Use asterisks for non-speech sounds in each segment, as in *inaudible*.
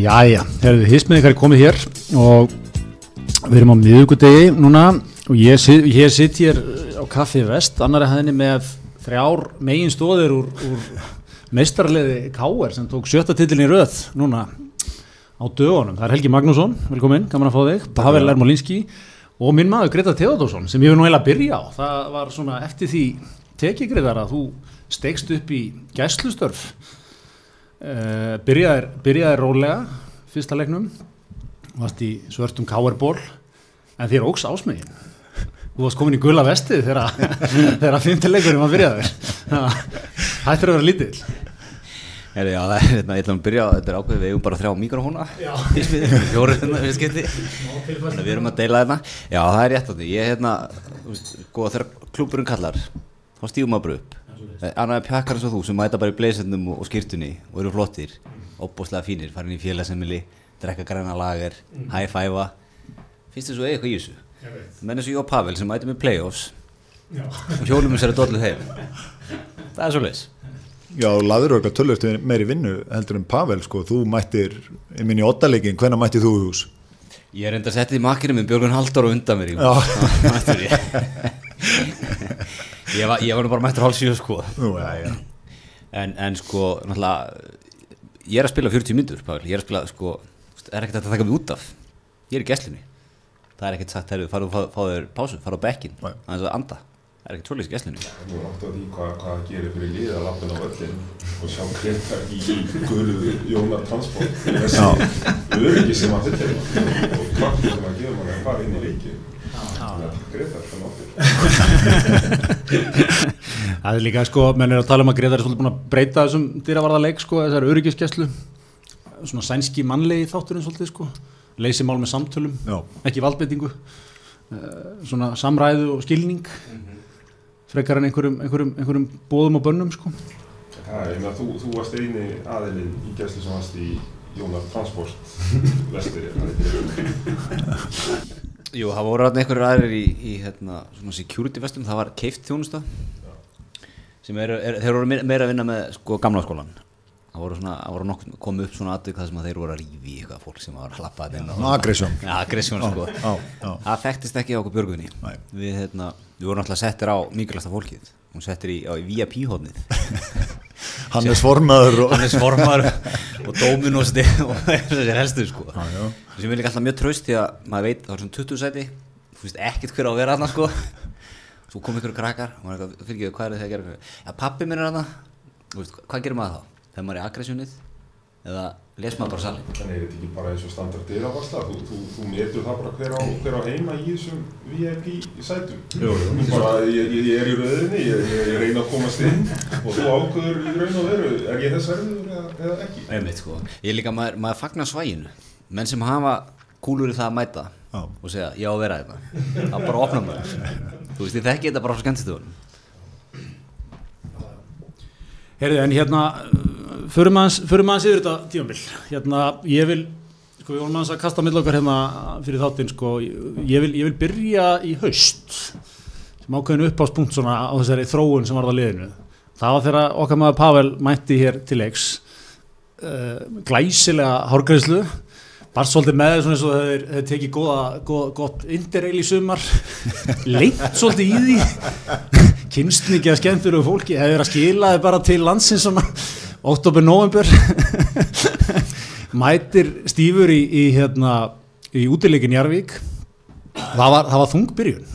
Jæja, herðu, hismið ykkar er komið hér og við erum á miðugudegi núna og ég, ég sitt hér á Kaffi Vest, annari hæðinni með þrjár megin stóðir úr, úr meistarleði Káer sem tók sjötta titilin í röð núna á dögunum. Það er Helgi Magnússon, velkomin, gaman að fá þig, Pavel Ermolinski og minn maður Greta Theodorsson sem ég vil nú eiginlega byrja á. Það var svona eftir því tekigriðar að þú stegst upp í gæslustörf Uh, byrjaðir, byrjaðir rólega fyrsta leiknum. Varst í svörtum káerból en þér óks ásmegin. Þú varst komin í gula vestið þegar *laughs* þegar að fimmtileikurinn var byrjaður. *laughs* Hættir að vera lítill. Heri, já, það er, hérna, ég ætla að byrja, þetta er ákveðið, við eigum bara þrjá mikrofóna Já. *laughs* í smiðið, fjóru hérna við að við erum að deila hérna, já það er rétt á því, ég er hérna, góða þegar klúburinn kallar, þá stígum maður bara upp, annaði pjakkar eins og þú sem mæta bara í blazernum og, og skýrtunni og eru flottir, óbúslega fínir, farin í félagsemili, drekka græna lager, high five-a, finnst þið svo eitthvað í þessu, menn eins og ég og Pavel sem mætum í playoffs. Og hjólum þessari dollu heim, það er svo leis. Já, laður okkar tölvöld meiri vinnu heldur en Pavel, sko, þú mættir í minni ottalegin, hvenær mættir þú í hús? Ég er enda að setja í makkinu með Björgun Halldór og undan mér í Já. *laughs* *laughs* ég. ég, var, ég var nú bara mættur hálf síðu sko. Nú, já, já. en, en sko, náttúrulega ég er að spila 40 myndur, Pavel ég er að spila, sko, það er ekkert hægt að taka mig út af. Ég er í gæslinni það er ekkert sagt, herru, fara og fá, fá þér pásu fara á bekkin, Nei. aðeins að anda. Það er ekkert svolítið í gæslinni Nú er átt að því hvað, hvað það gerir fyrir liða að lappin á völlin og sjá Greta í gulu Jónar Transport þessi öryggi sem að þetta er og kraftur sem að gefa mann að fara inn í leiki þannig að Greta er það er líka sko, menn er að tala um að Greta er svolítið búin að breyta þessum dýravarðarleik sko, þessar öryggiskeslu svona sænski mannlegi þátturinn svolítið sko. Leysi mál með samtölum, Já. ekki valdbeitingu uh, svona samræðu og skilning. Frekar en einhverjum, einhverjum, einhverjum bóðum og bönnum sko. Ég meina, þú, þú varst eini aðilinn í gæslu sem varst í Jónar Transport vestri *laughs* Jú, það voru þarna einhverjur aðrir í, í hérna, svona security vestum, það var keift þjónusta sem er, er, þeir voru meira- að vinna með sko gamla skólan það voru svona, það voru nokkuð komið upp svona aðvik það sem að þeir voru að rífi eitthvað fólk sem var að lappa þetta inn Svona aggression. Já, aggression sko. Já, já. Það þekktist ekki á okkur björgunni. Við, hérna, við vorum alltaf settir á mikilvægsta fólkið hún settir í, á, í VIP-hóðnið *laughs* Hannes formaður og... Hannes Formar og Dominos *laughs* og þessir helstu sko. Já, já. sem er líka alltaf mjög traust því að maður veit það er svona 20 sæti þú veist ekkert hver á að vera aðna sko. Svo kom ykkur krakkar og maður er fyrir ekki hvað er þið að gera? Já pappi minn er veist, hvað gerir maður þá? Þegar maður er aggressjónið eða les maður bara salin Þannig er þetta ekki bara eins og standard dyrafasla, þú, þú, þú metur það bara hver á, hver á heima í þessum VIP sætum. Jú, jú. Bara, ég, ég, ég er í rauðinni, ég, ég, ég reyna að komast inn og þú ákveður í raun og veru, er ég þess verður eða, eða ekki? einmitt sko ég líka maður, maður fagnar svæginu menn sem hafa kúlur í það að mæta Já. og segja já að vera þetta það bara opna maður *laughs* þú veist ég þekki þetta bara frá skemmtistuðunum Herði, en hérna, förum aðeins, yfir þetta tímabil. Hérna, ég vil, sko, við vorum aðeins að kasta mill okkar hérna fyrir þáttinn, sko, ég vil, ég vil byrja í haust, sem ákveðinu uppáspunkt svona á þessari þróun sem var það liðinu. Það var þegar okkar maður Pavel mætti hér til leiks, uh, glæsilega hárgræslu, bara svolítið með eins og þeir, þeir tekið góða, góða, gott interrail í sumar, *laughs* lengt svolítið í því. Kynst mikið að skemmtur og fólki hefur að skila þið bara til landsins svona oktober, november *laughs* mætir stífur í, í hérna í útileikin Jarvík það var, það var þung byrjun.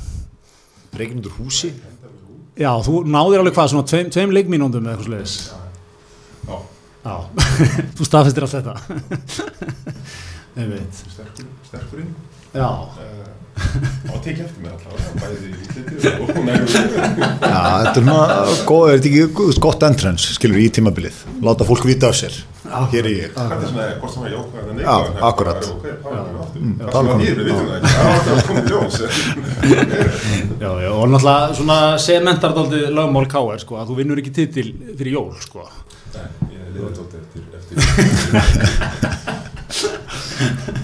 Reykjum undir húsi. já, þú náðir alveg hvað, svona tveim, tveim leikmínúndum eða eitthvað sliðis Já, já, *laughs* þú staðfestir allt þetta. *laughs* Einmitt. Sterkur, sterkurinn. Já, Uh, og tekið eftir mér allavega, bæði í útliti og þetta er svona góð, er þetta ekki gott entrance, skilur, í tímabilið. Láta fólk vita af sér. Hér er ég. Hvað er svona, hvort sem að jákvæða eða Já, neikvæða? akkurat. Það er er. Mm, Það sem að kom. við vitum það. Það er alltaf komið ljós. já, já, og náttúrulega svona sementar daldið lögmál K.R. sko, að þú vinnur ekki titil fyrir jól sko Nei, ég er liðið tótt eftir, eftir.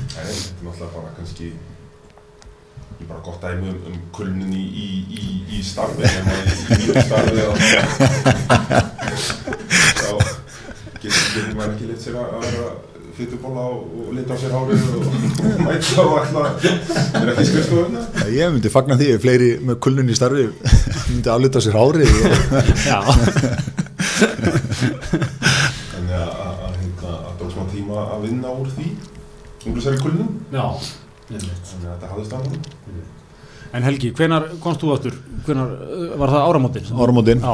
*laughs* En þetta er náttúrulega bara kannski ég bara gott dæmi um, um kulnin í, í, í, í starfi en í mjög starfi þá getur getur maður ekki leitt sér að að vera fytubóla og lita á sér hárið og *laughs* mæta og ætla er ekki skrifstofuna. Ég myndi fagna því ef fleiri með kulnun í starfi *laughs* myndi aflita sér hárið og Já, þannig að, að, að, hérna, að það var smá tíma að vinna úr því umhverfis er í kulnum já þannig að þetta hafði stafnum En Helgi, hvenar komst þú aftur? Hvenar uh, var það áramótin? Áramótin. Já,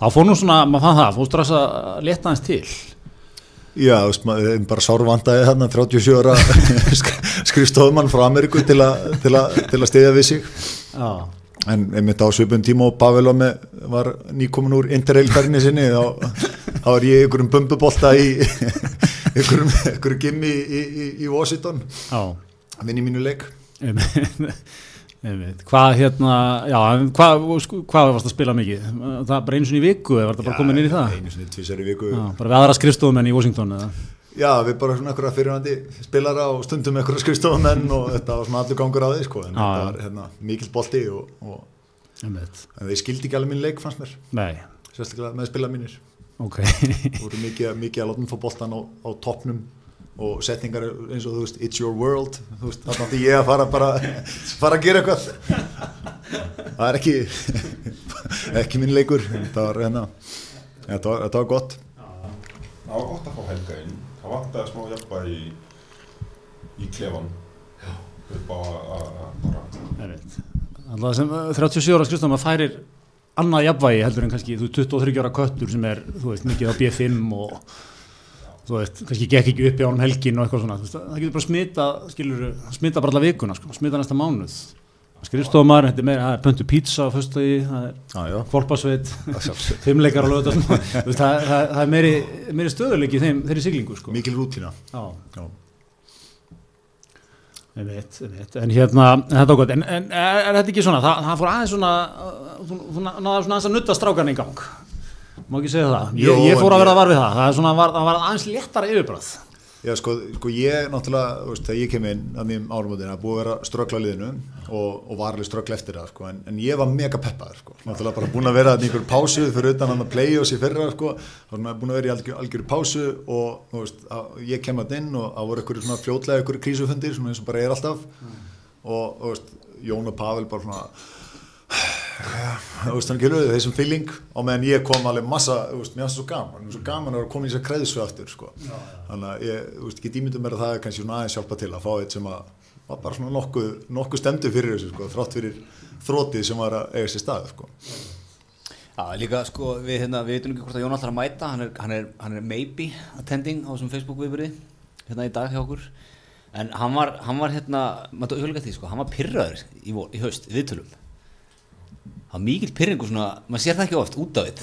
þá fór nú svona, maður fann það, fór strax að leta hans til. Já, þú veist, maður er bara sárvandaði þarna 37 ára *laughs* skrifstofumann frá Ameríku til, a, til, a, til að stiðja við sig. Já, en einmitt á svipun tíma og Pavel var, var nýkomin úr interrailferðinni sinni þá, þá er ég ykkur um bumbubolta í um, ykkur gimmi í, í, í Washington. Já. Að vinna í mínu leik. Hvað hérna, já, hvað, sko, hvað varst að spila mikið? Það bara einu sinni í viku eða var það bara komin inn í það? einu sinni tvisar í viku. Já, bara við aðra skrifstofumenn í Washington eða? Já, við bara svona einhverja fyrirhandi spilara og stundum einhverja skrifstofumenn og þetta var svona allur gangur á því sko, en Já, þetta var hérna, mikill bolti og, og en þeir skildi ekki alveg minn leik fannst mér, Nei, sérstaklega með spila mínir ok. voru mikið, mikið að láta mig fá boltan á, á toppnum og setningar eins og þú veist it's your world, þú veist, þannig að ég að fara bara, fara að gera eitthvað það er ekki ekki minn leikur þetta var, hérna, þetta var, þetta var gott það var gott að fá helga inn það vantaði smá jafnba í í klefan upp á að að bara Einmitt. Alltaf sem uh, 37 ára skrifstofum að færir annað jafnvægi heldur en kannski þú 23 ára köttur sem er, þú veist, mikið á B5 og þú veist, kannski gekk ekki upp í ánum helgin og eitthvað svona, veist, það getur bara smita skilur, smita bara alla vikuna, sko, smita næsta mánuð skrifstofumar, þetta er meira, það er pöntu pizza á föstudagi, það er kvolpasveit, *laughs* fimmleikar á lögðast, það, það, það er meiri, meiri stöðuleiki í þeim, þeirri siglingu, sko. mikil rútína Já. Já. Ég veit, ég veit, en hérna, þetta var gott, en, en er, er þetta ekki svona, það, það fór aðeins svona, uh, þú náður svona aðeins að nutta strákan í gang, má ekki segja það, ég, Jó, ég fór að vera ég- var við það, það, er svona, var, það var aðeins léttara yfirbræð, Já, sko, sko ég náttúrulega, þú veist, þegar ég kem inn að mjög árumöndin, það búið að vera ströggla liðinu og, og var alveg ströggla eftir það, sko, en, en ég var mega peppaður, sko, náttúrulega bara búin að vera einhver pásu fyrir utan hann að play-offs í fyrra, sko, búin að vera í algjör, algjör pásu og, þú veist, að, ég kem að inn og það voru einhverju svona fljótlega einhverju krísufundir, svona eins og bara er alltaf. Og, þú veist, Jón og Pavel bara svona, þú veist, hann gilur þessum feeling og meðan ég kom alveg massa, þú veist, mér finnst það svo gaman, mér finnst svo gaman að vera komin í þess að kreðsvu aftur, sko. Þannig að ég, þú veist, get ímyndum mér að það er kannski svona aðeins hjálpa til að fá eitt sem að var bara svona nokkuð, nokkuð stemdu fyrir þessu, sko, þrátt fyrir þrótið sem var að eiga sér stað, sko. Já, líka sko, við, hérna, við veitum ekki hvort að Jón ætlar að mæta, hann er, hann er, hann er maybe attending á þessum Facebook viðbyrði hérna í dag hjá okkur. En hann var, hann var hérna, maður tók líka því sko, hann var pyrraður í, í haust, viðtölum það var mikill pyrringu svona, maður sér það ekki oft út af þitt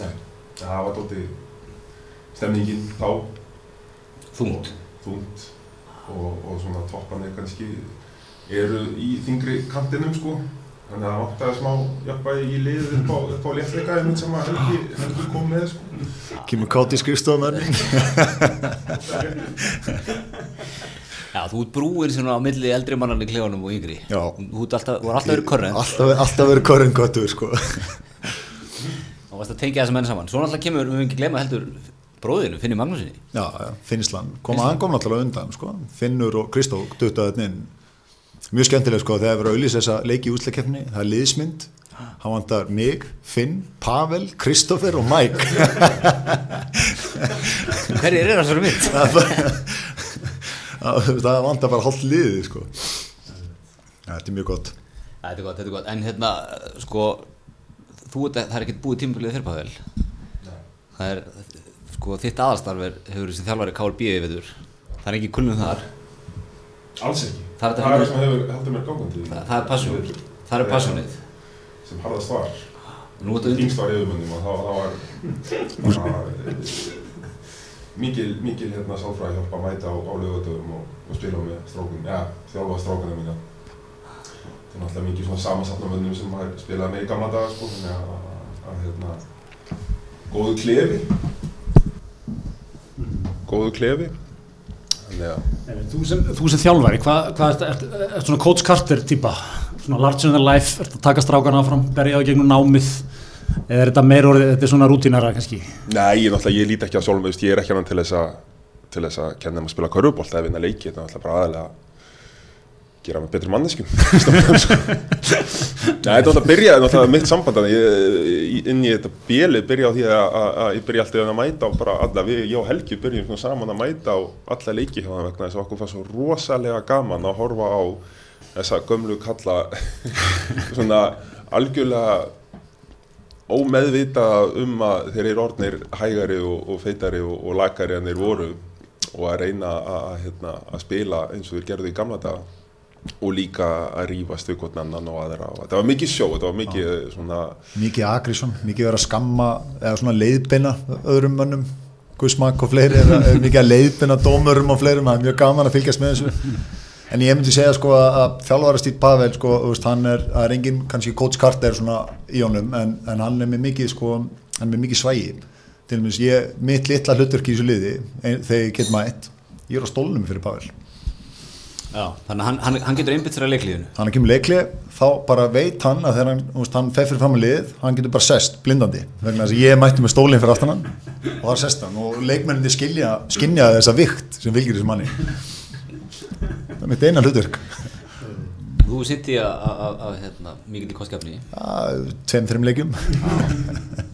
Nei, það var tótti stemningin þá. Þungt. Þungt. Og, og svona toppanir kannski eru í þingri kantinum sko. Þannig að það vantaði smá jafnvægi í lið upp á, á léttleika einmitt sem að Helgi, Helgi kom með sko. Kymur kátt í skrifstofum Já, þú ert brúin svona á milli eldri mannan í klefanum og yngri Já. Þú ert alltaf, er alltaf verið korrent Alltaf, alltaf verið korinn gottur, sko. og varst að tengja þessa menn saman Svo náttúrulega kemur, við höfum ekki glema heldur bróðinu, Finnir Magnúsinni Já, já, Finnsland, kom hann kom náttúrulega undan, sko. Finnur og Kristó þetta inn. Mjög skemmtilega, sko, þegar erum að auðlýsa þessa leiki í úsleikefni, það er liðsmynd, hann vantar mig, Finn, Pavel, Kristoffer og Mike. Hverjir er það svo mitt? Það það vantar bara hálft liðið sko. ja, þetta er mjög gott. Þetta er gott, þetta er gott, en hérna, sko, þú ert, það er ekkert búið tímabilið þér Pavel Það er, sko, þitt aðalstarf er, hefur þessi þjálfari KLB yfir Það er ekki kunnum þar, alls ekki, Það er þetta það er sem hefur heldur mér gangandi það, það er passion, það er passionið. sem harðast var þingst var yfirmöndum og það, það var bara, mikil, mikil hérna sálfræði hjálpa að mæta á, á lögutöfum og, og spila með strókun, ja, þjálfa strókuna mína. Það er náttúrulega mikið svona samansatna mönnum sem maður spilaði með í gamla daga sko, þannig að, að, hérna, góðu klefi. Góðu klefi. Þannig að Þú sem, sem þjálfari, hvað hva er, er, er, er svona coach Carter típa, svona large in the life, er þetta að taka strákan áfram, berja á gegnum námið, eða er þetta meir orðið, þetta er svona rútínara kannski? Nei, ég, ég líti ekki á sjálfum, veist, ég er ekki hann til þess að til þess að kenna þeim að spila körfubolt eða vinna leiki, þetta er náttúrulega bara aðalega að gera mig betri manneskjum *laughs* Nei, þetta var að byrja náttúrulega mitt samband inn í þetta bjelið byrja á því að, að, að ég byrja alltaf að mæta á bara alla, við, ég og Helgi byrjum saman að mæta á alla leiki hjá það vegna þess að okkur fannst svo rosalega gaman að horfa á þessa gömlu kalla *laughs* svona algjörlega ómeðvita um að þeir eru orðnir hægari og, og feitari og, og lakari en þeir voru og að reyna að, hérna, að spila eins og þeir gerðu í gamla daga og líka að rífast við hvort annan og aðra. Og þetta var mikið sjó, þetta var mikið svona mikið agrísson, mikið verið að skamma eða svona leiðbeina öðrum mönnum Guðsmak og fleiri er *laughs* mikið að leiðbeina dómurum og fleirum, það er mjög gaman að fylgjast með þessu en ég myndi segja sko að, Stíð Pavel sko, veist, hann er, það er engin kannski Coach Carter svona í honum en, en hann er með mikið sko, hann er með mikið svægi til og meins ég, mitt litla hlutverk í þessu liði ein, þegar ég get mætt, ég er á stólnum fyrir Pavel. Já, þannig að hann, hann, hann getur einbytt sér að leikliðinu. Hann er ekki með leikli þá bara veit hann að þegar hann, hann fer fyrir fram að lið hann getur bara sest blindandi vegna þess að ég mætti með stólinn fyrir aftan hann og það er sest hann og leikmenninni skilja skilja þessa vikt sem fylgir þessu manni það er mitt eina hlutverk. Þú sitt í að hérna, mikið í kostgafni tveim, þreim leikjum.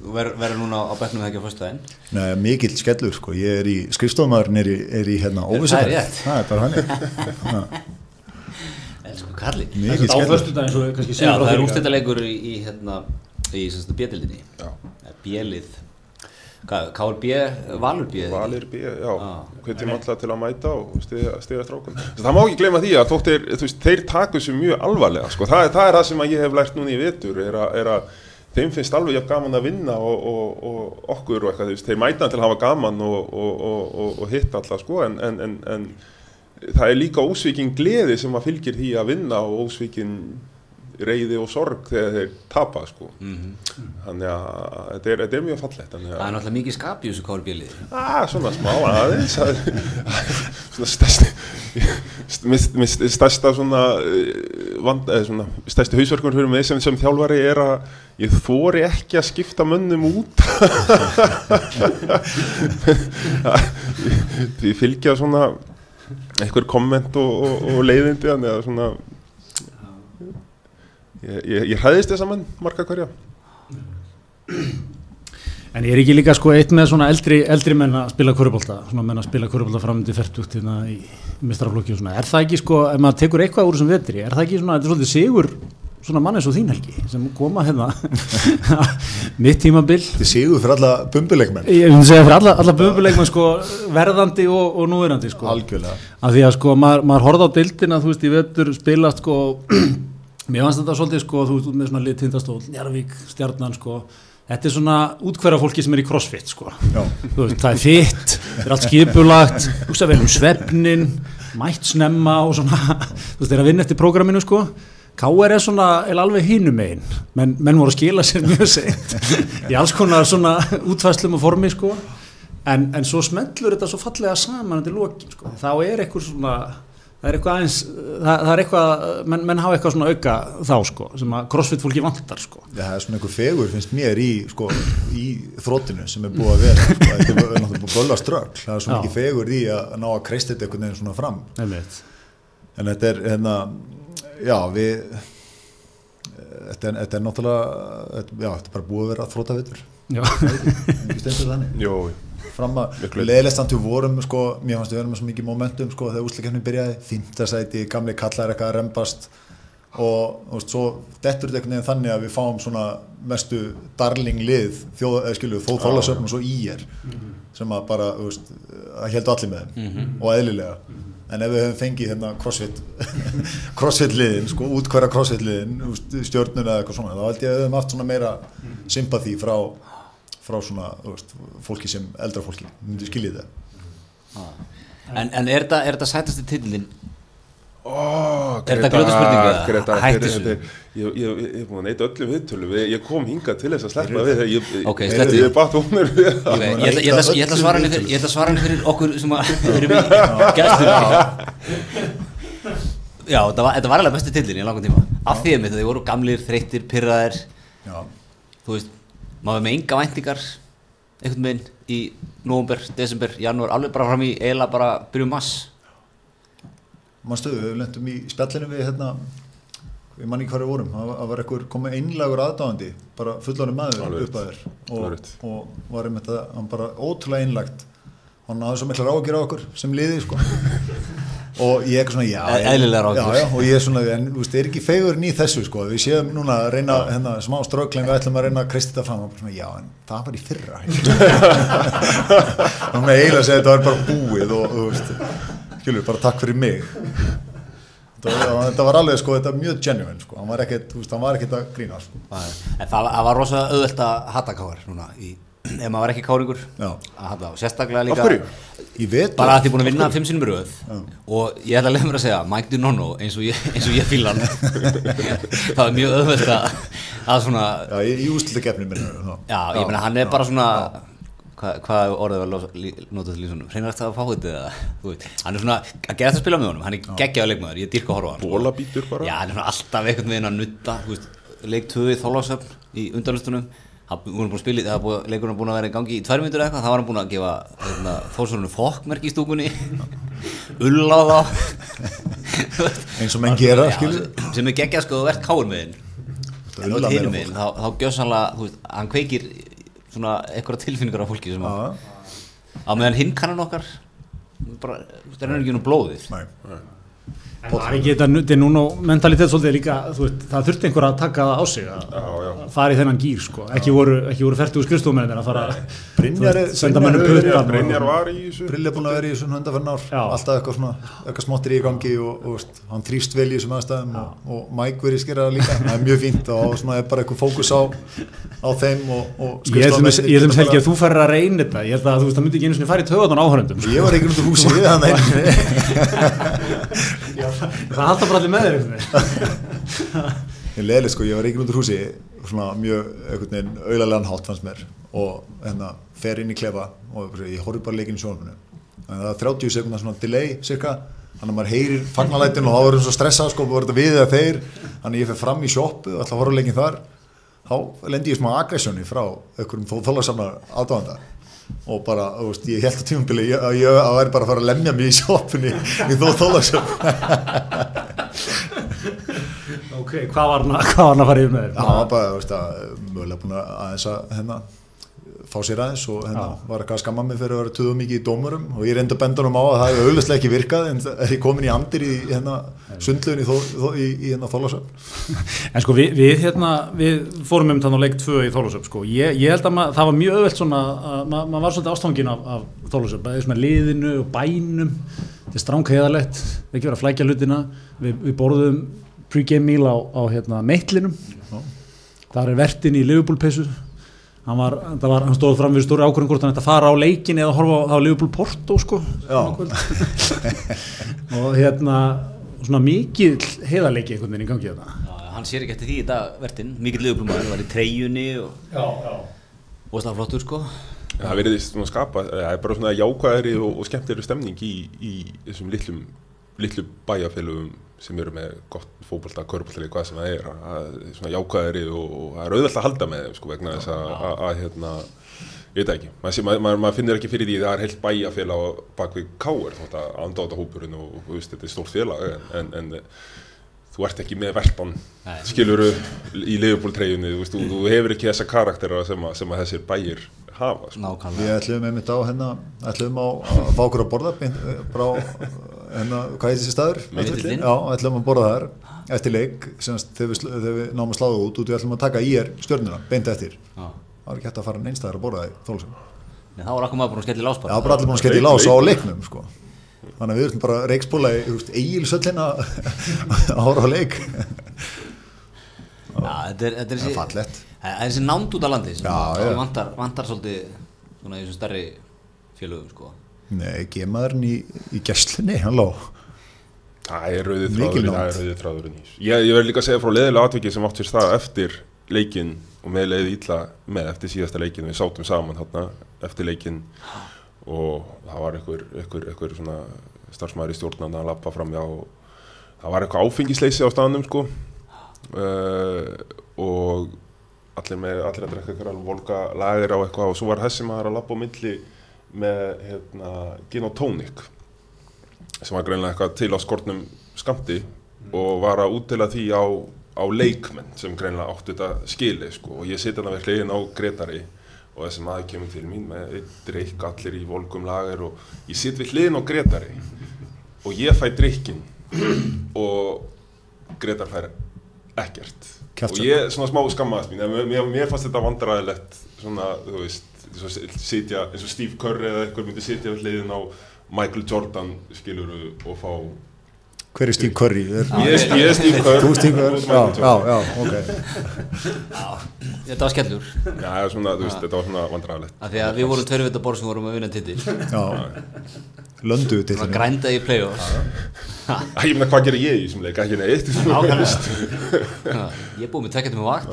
Þú ver, verður núna á bekknum þegar ekki á fyrstu daginn Nei, mikill skellur sko, ég er í skrifstofmaðurinn er í, er í hérna er rétt. það er bara hann *laughs* Elsku Karli. Mikill á skellur. Já, það er úrstættaleikur í, í hérna, í semst bjöldildinni Já. Bjelið KLB, Valur B Valir B, já, Ah. hvetjum alltaf til að mæta og stiga, strákum. Það má ekki gleyma því að þeir, þú veist, þeir taku sér mjög alvarlega, sko. Það, það er það sem ég hef lært núna í vetur, er, er að þeim finnst alveg jafn gaman að vinna og, og, og okkur og eitthvað, veist, þeir mæta til að hafa gaman og, og, og, og hitta alltaf, sko, en, en, en, en það er líka ósvikin gleði sem að fylgir því að vinna og ósvikin reyði og sorg þegar þeir tapa, sko. Þannig að þetta er, þetta er mjög að Það er náttúrulega mikið skap í þessu KLB liði. Ah, svona smá aðeins er- svona stærsti mist- mist- stærsta svona, eh, vand, eða svona stærsti hausverkur fyrir mig sem, sem þjálfari er að ég þóri ekki að skipta mönnum út. *laughs* Því fylgja svona einhver komment og, og, og leiðindi þannig að svona ég, ég, ég hræðist þessa menn marga hverja En ég er ekki líka sko eitt með svona eldri, eldri menn að spila körubólta, svona menn að spila körubólta framöndi færtugt hérna í mistraflokki og svona. Er það ekki sko, ef maður tekur eitthvað úr þessum vetri, er það ekki svona, þetta er svolítið sigur svona mann eins og þín helgi sem koma hérna *laughs* mitt tímabil. Þetta er sigur fyrir alla bumbuleikmenn Ég myndi segja fyrir alla, alla böbuleikmenn sko verðandi og, og núverandi sko. algjörlega Af því að sko maður, maður horfði á deildina, þú veist, í vetur spilast sko, *clears throat* mér fannst þetta svolítið sko, þú veist, út með svona lit tindastól, Njarvík, Stjarnan sko, þetta er svona útkværa fólki sem er í crossfit sko, þú veist, það er fitt, það er allt skipulagt, hugsa vel um svefnin, mætt snemma og svona, þú veist, þeir að vinna eftir prógraminu sko, K.R. er svona er alveg hinum einn, menn, menn voru að skila sér mjög seint í alls konar svona útfæslum og formi sko. En, en svo smellur þetta svo fallega saman til lokin sko, þá er eitthvað svona það er eitthvað aðeins það, það er eitthvað, menn, menn hafa eitthvað svona auka þá sko, sem að crossfit fólki vantar sko. Já, það er svona einhver fegur finnst mér í, sko, í þróttinu sem er búið að vera sko, þetta er *laughs* náttúrulega búið að bölla strögl. Það er svona Já. ekki fegur í að ná að kreista þetta einhvern veginn svona fram. Einmitt. en þetta er hérna, já við þetta er, þetta er náttúrulega þetta, já, þetta er bara búið að vera þróttavitur Já, ekki stendur þannig. Jó, fram að leðilegst að við vorum sko, mér fannst við verðum með svo mikið momentum sko, þegar úsleikefni byrjaði, þýndasæti gamli kallar eitthvað að rempast og veist, svo dettur þetta einhvern veginn þannig að við fáum svona mestu darling lið, þjóð, eða skilju, þó þólasöfn og svo í er sem að bara, þú veist, að heldur allir með þeim og eðlilega. En ef við höfum fengið hérna crossfit *laughs* crossfit liðin, sko, útkværa crossfit liðin stjörnuna eða eitthvað svona þá held ég að við höfum haft svona meira sympathy frá, frá svona, þú veist, fólki sem eldra fólki, myndi skiljið það En, en er þetta, er þetta sætasti titillin? Oh, Er þetta grjóta spurning eða? Greta, Hættu þetta þetta er- Ég ég- ég- ég er búin að neita öllum viðtölu Ég kom hingað til þess að sleppa við ég- Ok, slettu. Ég ég, ég, ætla, að svara henni fyrir, ég ætla að svara henni fyrir okkur sem að *laughs* í Já, þetta var, þetta var alveg besti tillin í langan tíma. Af því að þau voru gamlir, þreyttir, pyrraðir Já, Þú veist, maður með enga væntingar einhvern veginn í november, desember, janúar, alveg bara fram í eiginlega bara byrjum mass Manstu, við lendum í spjallinu við hérna við manni við vorum, það var- einhver komið einlagur aðdáðandi, bara fullanum maður Alveg upp að þér og, og var einmitt að hann bara ótrúlega einlagt hann hafði svo mikla ráðgjur á okkur sem liði sko og ég er svona, já, E- já, já, og ég er svona, en þú veist, er ekki fegurinn í þessu sko, við séum núna að reyna hérna, smá ströggling, við ætlum að reyna að kristi þetta fram. Og svona, já, en það var í fyrra. *laughs* Og með eiginlega segja þetta var bara búið og, þú veist, skilur, bara takk fyrir mig. Þetta var, alveg, sko, þetta var mjög genuine, sko, hann var ekkert, þú veist, hann var ekkert að grína, sko, en það, var rosa auðvelt að hata káar núna í, *clears throat* ef maður var ekki káringur. Já. að og sérstaklega líka bara að þið búin að vinna fimm sinnum í röð. Og ég ætla að leiða mér að segja Mike Dinonno eins og ég, ég fíla hann. *laughs* Það er mjög auðvelt að, að svona já, ég, ég ústildi gefni minna, þá já, ég meina hann er bara svona hvað hva orðið var notað til hreinast að fá þetta eða þú veit. Hann er svona að gera þetta að spila með honum. Hann er geggjaður leikmaður, ég dýrka að horfa á hann sko. Já, hann er svona alltaf einhvern veginn að nutta þú veist, leik 2 í þólasöfn í undanlustunum hann við vorum búin að spila, í- það var búið- leikurinn búin að vera í gangi í tvær myndur eða eitthvað, þá var hann búin að gefa hérna, þórsvörunum fokkmerk í stúkunni. *laughs* Ull á þá. *laughs* Eins og menn gera, skilur. sem er geggjað sko að verðt káur með ulla meginn, þá, þá gjössanlega, þú veist, hann kveikir svona eitthvað tilfinningar á fólki sem að, á meðan hinn kannan okkar bara, það er ekki nú blóðið. Nei, En var ekki þetta, er núna mentalitet svolítið líka, þú veist, það þurfti einhver að taka það á sig að fara í þennan gýr, sko, ekki voru, ekki voru fertugu skrifstofmennir að fara Brynjar er- senda Brynjar putan og- Brynjar var í þessu. Er búin að vera í þessu hundaferðin ár. Alltaf eitthvað svona, eitthvað smottir í gangi og, og veist, hann þrýst vel í þessum aðstæðum og, og Mike verið skera það líka. Það er mjög fínt og svona er bara eitthvað fókus á á þeim og, og Ég ætlum geta helgi að þú færir að reyna þetta, ég held að þú það myndi ekki einu sinni fara í töðan áhörendum, sko. ég var ekki út *laughs* það halda bara allir með þér, ég leðileg sko, ég var ekki út úr húsi svona mjög einhvern veginn auðarlegan hátt fannst mér. Og hérna fer inn í klefa og ég horfi bara leikin í sjónuminu en það er 30 sekundar svona delay cirka þannig að maður heyrir fagnalætin og þá erum svo stressað sko, var þetta við eða þeir. Þannig ég fer fram í ætla að horfa leikin þar. Þá lendi ég smá aggressjóni frá einhverjum þó þólarsamnar aðdáðanda og bara, þú veist, ég held á tímabili ég- að ég væri bara að fara að lemja mig í sjoppunni í þó þólarsöfn Ok, hvað var hann að- fara yfir með þér? hann var bara, þú veist, að mögulega búin að aðeins að hérna fá sér aðeins og hérna var eitthvað að skamma mig fyrir að vera töðu mikið í dómurum og ég reyndi að benda honum á að það hefur auðvitað ekki virkað en er ég komin í andir í hérna sundlun í, þó, í, í hérna þólasöfn *laughs* En sko við, við hérna, við fórum um þannig á leik 2 í Þólusöp sko, ég, ég held að mað, það var mjög öðvelt svona, að maður ma var svolítið ástfangin af, af Þólusöp, það er svona liðinu og bænum, þetta er stráng heiðalegt, ekki vera að flækja hlutina, við, við borðum pre-game meal á, á hérna meitlinum, þar er vertin í Liverpool-peysu, hann var, það var, hann stóð fram við stóri ákvörðum hvort hann ætti að fara á leikin eða horfa á, á Liverpool-Porto sko, Já. *laughs* og hérna, svona mikið heiðaleiki einhvern veginn í gangi þetta. Já, hann sér ekki eftir því í dag verðin mikill liðublumar, var í treyjunni og, Já, já. og það flottur sko Það verið svona skapa, það er bara svona jákvæðari og, og skemmtilegri stemning í, í þessum litlum, litlum bæjarfélugum sem eru með gott fótbolta, körbóltali, hvað sem það er, að, svona jákvæðari og, og það er auðvelt að halda með þeim sko vegna þess að, hérna, ég veit ekki, maður, maður, maður finnir ekki fyrir því að það er heilt bæjarfélag bak við káir, þótt að andáta hópurinn og, og veist, þetta er stórt félag en, en, en þú ert ekki með Nei. skiluru í leifupóltreyjunni þú, þú, þú hefur ekki þessa karaktera sem, að, sem að þessir bæir hafa sko. Við ætlum einmitt á hérna, ætlum á að fá okkur að borða beint, frá, hérna, hvað heitir þessi staður? Miðvillinn. Já, ætlum að borða þar eftir leik, semst þegar við, þegar við náum að sláða út út, við ætlum að taka í er stjörnuna, beint eftir. Já. Það var ekki hægt að fara neinstæðar að borða það í þólusum. Nei, þá var akkur maður búin að skella í lásbar Já, bara allir búin að skella í lás á leiknum, sko. Þannig að við erum bara reikspóla í, eigilsöllina að *laughs* horfa á leik. Já, þetta er, þetta er Það er þessi fallegt. Það er þessi nánd út af landi sem að- vantar, vantar svolítið svona í þessum stærri félögum sko Nei, gemaðurinn í, í gæslunni, hann lá. Það er rauðið þráðurinn, það er rauðið þráðurinn. Ég, ég verð líka að segja frá leðilega atviki sem átt sér stað eftir leikin og með leiði illa með eftir síðasta leikin við sátum saman þarna eftir leikin og það var einhver, einhver, einhver svona starfsmæður í stjórnan að lappa fram og það var eitthvað áfengisleysi á staðnum sko uh, og allir með, allir að drekka alveg volga lager á eitthvað og svo var þessi maður að labba á milli með hérna, gin og tónik sem var greinlega eitthvað til á skortnum skamti og var að útdela því á, á leikmenn sem greinlega átti þetta skili sko. og ég siti hann við hliðin á Gretari og þessi maður kemur til mín með drikk allir í volgum lager og ég sit við hliðin á Gretari og ég fæ drikkin og Gretar fær ekkert Kjaftsök. og ég svona smá skammaðist mín mér, mér fannst þetta vandræðilegt svona, þú veist, sitja eins og Steve Curry eða eitthvað myndi sitja við hliðin á Michael Jordan skiluru og fá Hver er Steve Curry? Er, Ég er ég er Steve Curry þú Steve Curry? Já, já, já, ok. Þetta var skellur Já, svona, þú veist, þetta var svona vandræðilegt af því að við vorum tverju vita borð sem vorum að vinna titil Já, löndu Það titlinum. grændaði í play-offs Ég meina, hvað gerir ég í þessum leik? Ekki neitt. Ég er búið með tvekjatum með vakt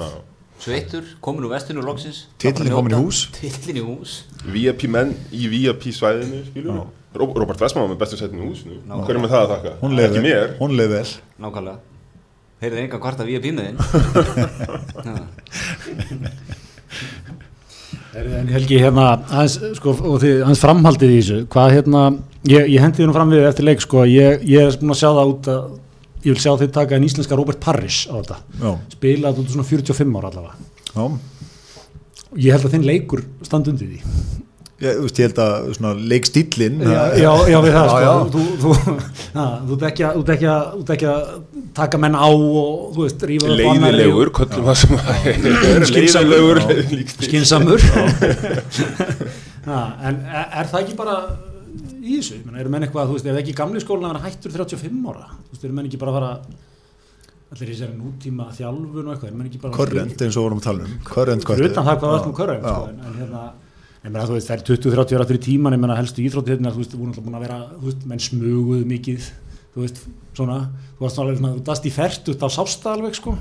Sveittur, komin úr vestunum loksins. Titillinn kominn í hús. Titillin í hús. VIP menn í VIP svæðinu, skilur Ró- Róbert Vestmann var með bestu setinu í húsinu. Hvernig með það að þakka? Hún leið vel. Hún leið vel. Nákvæmlega. Heyrðu engan hvart að við er pínuðinn En Helgi, hérna, hans, sko, og þið, hans framhaldið í þessu, hvað hérna, ég, ég hendi þið nú fram við eftir leik, sko, ég, ég er búin að sjá það út að, ég vil sjá þið taka en íslenska Robert Parrish á þetta, Já, spila þetta svona 45 ára allavega. já. Ég held að þinn leikur standi undir því. Ég, þú veist, ég held að svona leikstílinn Já, já, já, við það, Já, sko, já. þú, þú, *laughs* na, þú að, að, ert ekki að taka menn á og, þú veist, rífa annarri Leiðilegur, köllum það sem það er *laughs* *laughs* Skynsamur. Leiðilegur og Skinsamur. En er, er það ekki bara í þessu? Ég meina, eru menn eitthvað, þú veist, er það ekki gamli skólinn að vera hættur 35 ára? Þú veist, eru menn ekki bara að fara, allir í þessari nútíma þjálfun og eitthvað, eru menn ekki bara... Korrent eins og vorum að tala um Korrent Fyrir utan það hvað með Já, körrent, já. sko, en, en hérna, ég meina, þú veist, það er 20-30 ára fyrir tíman, ég meina, helstu íþróttirna, þú veist, þú voru alltaf búin að vera, þú veist, menn smuguð mikið, þú veist, svona, þú varst alveg svona, þú dast í fært út á sásta alveg, sko.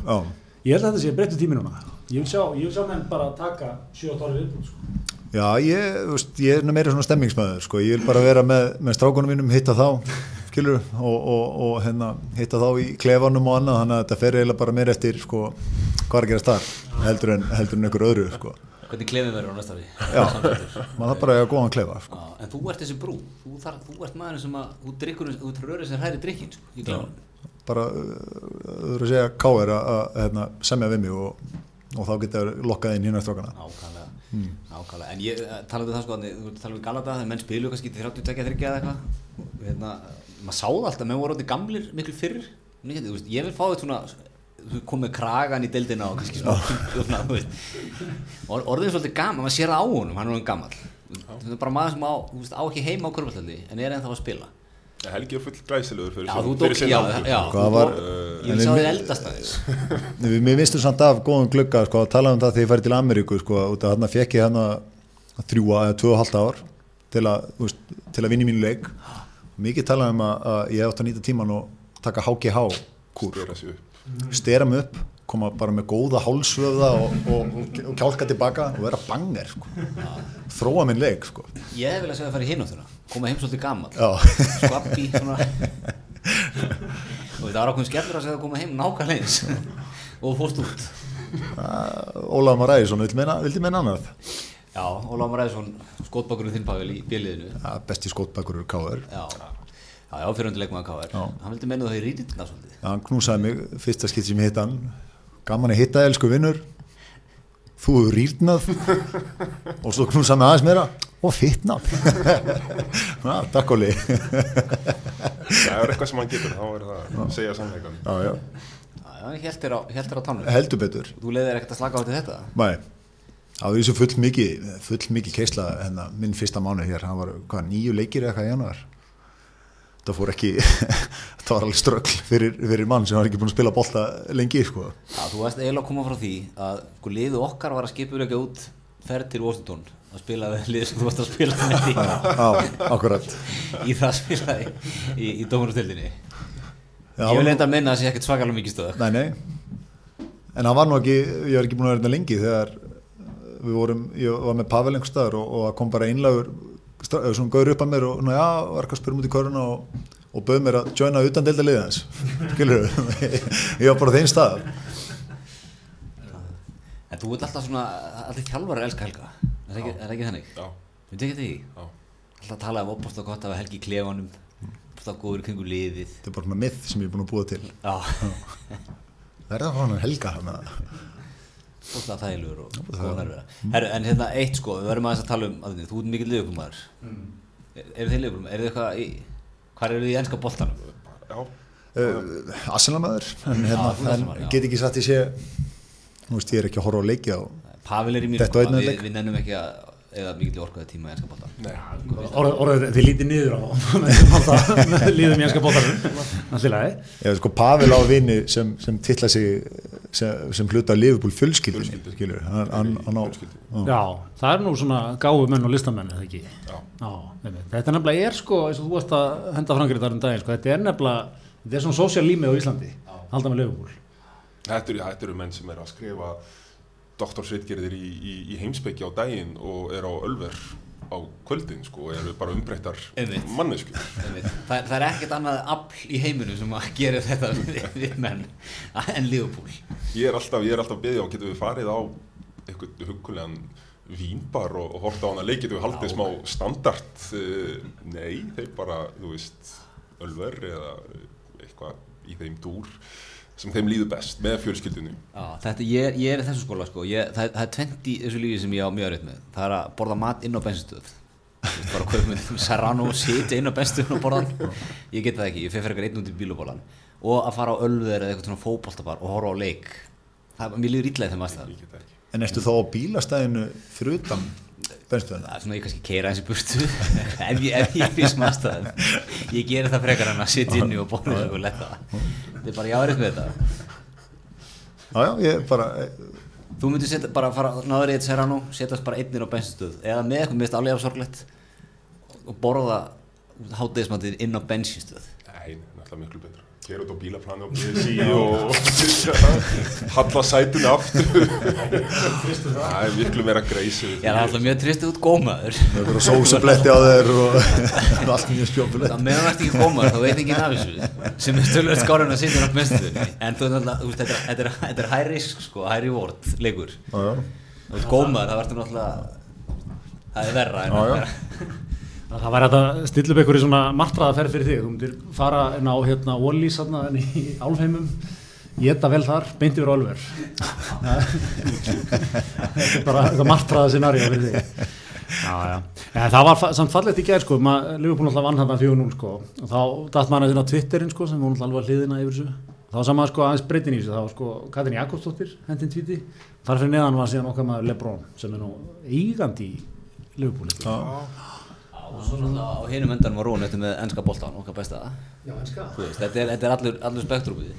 Ég held að þetta sé breyttu tími núna. Ég vil sjá, ég vil sjá menn bara taka 7-12 viðbúð, sko. já ég, þú veist, ég er meira svona stemmingsmaður sko. Ég vil bara vera með, með strákunum mínum hitta þá skilur, og, og, og hérna, hitta þá í klefanum og annað þannig að þetta fer eiginlega bara meira eftir sko, hvað er að gera starf heldur en, heldur en einhver öðru sko. Hvernig klefið verður á næsta við Já, maður þarf bara að eiga góðan klefa sko. Já, En þú ert þessi brú Þú, þar, þú ert maður sem að Þú drikkur Þú rörið sem hræri drikkin sko, í gláðunum bara öðru að segja K.R. að, að hérna, semja við mig og, og þá geta lokkað inn hérna strákana Nákvæmlega. Nákvæmlega. En ég eh, talaðu um það sko Þú talaðu um Galata Þegar menn spilu kannski til 32 þryggja eða eitthvað. Og hérna Maður sáði alltaf Menn voru orðið gamlir miklu fyrr. Þú veist, Ég vil fá þetta svona komið kragan í deildina og kannski smá svona. Or, orðið er svolítið gaman, maður sér það á honum hann er hann gammal það er bara maður sem á, þú veist, á ekki heima á körfallandi en er ennþá að spila Helgi er full glæsilegur fyrir Já, fyrir tók- en ég vil sjá við- þið eldast aðeins. *laughs* Við mistum samt af góðum glugga sko, að tala um það þegar ég færi til Ameríku sko, út af hann fekk ég hann þrjúa eða tvö og halvt ár til að, þú veist, til að vinna í mínu leik. Mikið talað um að, að ég átt að nýta tíman og taka HGH kúr, upp. stera mig upp koma bara með góða hálsvöða og, og, og, kjálka tilbaka og vera banger sko. þróa minn leik sko. ég vel að segja að fara í hináttina koma heim svolítið gammal skvappi *laughs* og það var ákveðin skellur að segja að koma heim nákvæmlega eins og fórst út. Ólaf Maræðisson vildi meina, vildi meina annað? Já, Ólaf Maræðsson skotbakurinn þinn Pavel í bjöliðinu ja, besti skótbakur eru K.R. já, já, fyrirhundi leikmaður KR hann vildi menna það í svolítið. Já, hann knúsaði mig fyrsta skipt sem ég hitta hann. Gaman að hitta elsku vinnur þú hefur rýrnað. *laughs* Og svo knúsaði mig aðeins meira. Og fittnað Já, *laughs* takk Óli. Það er eitthvað sem hann getur, þá er það að segja sannleikan. Já, já, já, já, hann hélt þér á, á tánum. Heldur betur. Þú leiðir ekkert að slaka á til þetta? Nei, það var þessu full mikið full mikið keisla hérna, minn fyrsta mánu hér, hann var hvað, nýju leikir eða eitthvað í januar það fór ekki *laughs* það var alveg ströggl fyrir, fyrir mann sem var ekki búin að spila bolta lengi sko. Já, þú veist eiginlega að koma frá því að sko liðu okkar var að skipulega út ferð til Washington að spila við lið sem þú varst að spila með því Já, akkurat. *laughs* í það að spila í, í, í dómarustildinni Já, Ég vil enda að minna að það sé ekkert svakalega mikið stöð Nei, nei. En hann var nú ekki, ég var ekki búin að vera þetta lengi þegar við vorum, ég var með Pavel einhver staðar og, og það kom bara einlagur svona gaur upp að mér og ná, já, var eitthvað að spyrja út í köruna og, og bauð mér að joina utan delta liðans *laughs* skilur ég var bara þeim stað. En þú ert alltaf svona, allir þjálfari elska Helga. Er það ekki, er það ekki þannig? Já, Við tekið því? já. Alltaf að tala um opast og gott af Helgi í klefanum. Opast góður í kringu liðið. Þetta er bara svona myth sem ég er búin að búa til. Já, *laughs* Það er það hann helga hana. Opast þægilegur og góða nærvera Herru, en hérna eitt sko, við verðum aðeins að tala um að Þú ert mikill liðuglumar mm. Eru þið liðuglumar? Eru þið eitthvað í Hvar eru þið í ennska boltanum? Já, uh, Arsenalmaður en hérna, en get ekki satt í sé Þú veist, ég er ekki að horfa á leiki á Pavel er í einn við, við nennum ekki að eða mikill orkaði tíma í ennska nei, Orðið, þið lítið niður á líðum í enska bóttanum Alltilega, Ég sko Pavel á vini sem, sem titla sig sem, sem hluta Liverpool fjölskyldinni Fjölskyldu. skilur, hann, hann, hann á Fjölskyldu. já. það er nú svona gáðu menn og listamenn, eða ekki já, Já, þetta nefnilega er sko, eins og þú varst að henda frangrið um daginn, sko, þetta er nefnilega, þetta er svona sósíal límið á Íslandi, halda með Liverpool. þetta eru, þetta eru menn sem er að skrifa doktorsritgerðir í, í, í heimsbyggi á daginn og er á Ölver á kvöldin sko eru bara umbreyttar mannesku það, það er ekkert annað afl í heiminu sem að gera þetta *laughs* við, menn en Liverpool. Ég er alltaf, ég er alltaf byggja á getum við farið á eitthvað hugulegan vínbar og, og horta á hana leik? Getum við haldið smá standard? Uh, nei, þeir bara, þú veist Ölver eða eitthvað í þeim dúr sem þeim líður best með fjölskyldunum Já, þetta, ég, ég er í þessu skóla sko. ég, það, það er 20 í þessu lífi sem ég á mjög aðrið með. Það er að borða mat inn á bensinstöð Þú veist, bara kaup með *laughs* serrano sitja inn á bensinstöðun og borða. Hann. ég get það ekki, ég fer fyrir einn út í bílubólan og að fara á ölver eða eitthvað svona fótboltabar og horfa á leik. Það, mér líður ítlaði þeim ekki. En ertu þá á bílastæðinu fyrir utan benstuðina? það er svona ég kannski keira eins í burtu *laughs* ef ég, er í svona aðstæðum ég geri það frekar en að sitja inni og borða og leta þetta er bara ég árið með þetta Já, já, ég bara Þú myndir setja, bara fara náður í eitt serrano, setjast bara einnir á bensinstöð eða með eitthvað mist alveg afsorglegt og borða hátegismatið inn á bensinstöð. Nei, náttúrulega miklu betra. Kera út á bílaplani og *laughs* bíði og halla sætun aftur. *laughs* Það er miklu meira greisi. Ég er alltaf mjög tristið út gómaður. Það er bara sósabletti á þeir og *laughs* allt mjög skjópulegt Það meðan það ert ekki gómaður, þá veit ekki af þessu sem er stölulega skárun að sitja á bensinstöð. En þú veist þetta er- þetta er, þetta er high risk sko, high reward leikur. Gómaður, það verður náttúrulega, það er verra en Já, að já. Það væri að stilla upp einhverju svona martraðaferð fyrir þig, þú myndir fara inn á hérna Wallís hérna í Álfheimum, geta vel þar, beint yfir Álver. Þetta er bara eitthvað martraða scenarió fyrir þig. Já, já. ja, það var samt fallegt í gerð sko, Liverpool alltaf vann hérna 4-0 sko, og þá datt maður að finna Twitterin sko, sem hún alltaf hliðina yfir þessu. Þá sá maður sko aðeins breytin í þessu, það var sko Katrin Jakobsdóttir, hendin tvíti, þar fyrir neðan var síðan okkar maður Lebron, sem er nú eigandi í Liverpool. Og svo náttúrulega á hinum endanum var Rún eftir með ennska boltan, okkar besta Já, enska. Þú veist, þetta er, þetta er allur, allur spektrumið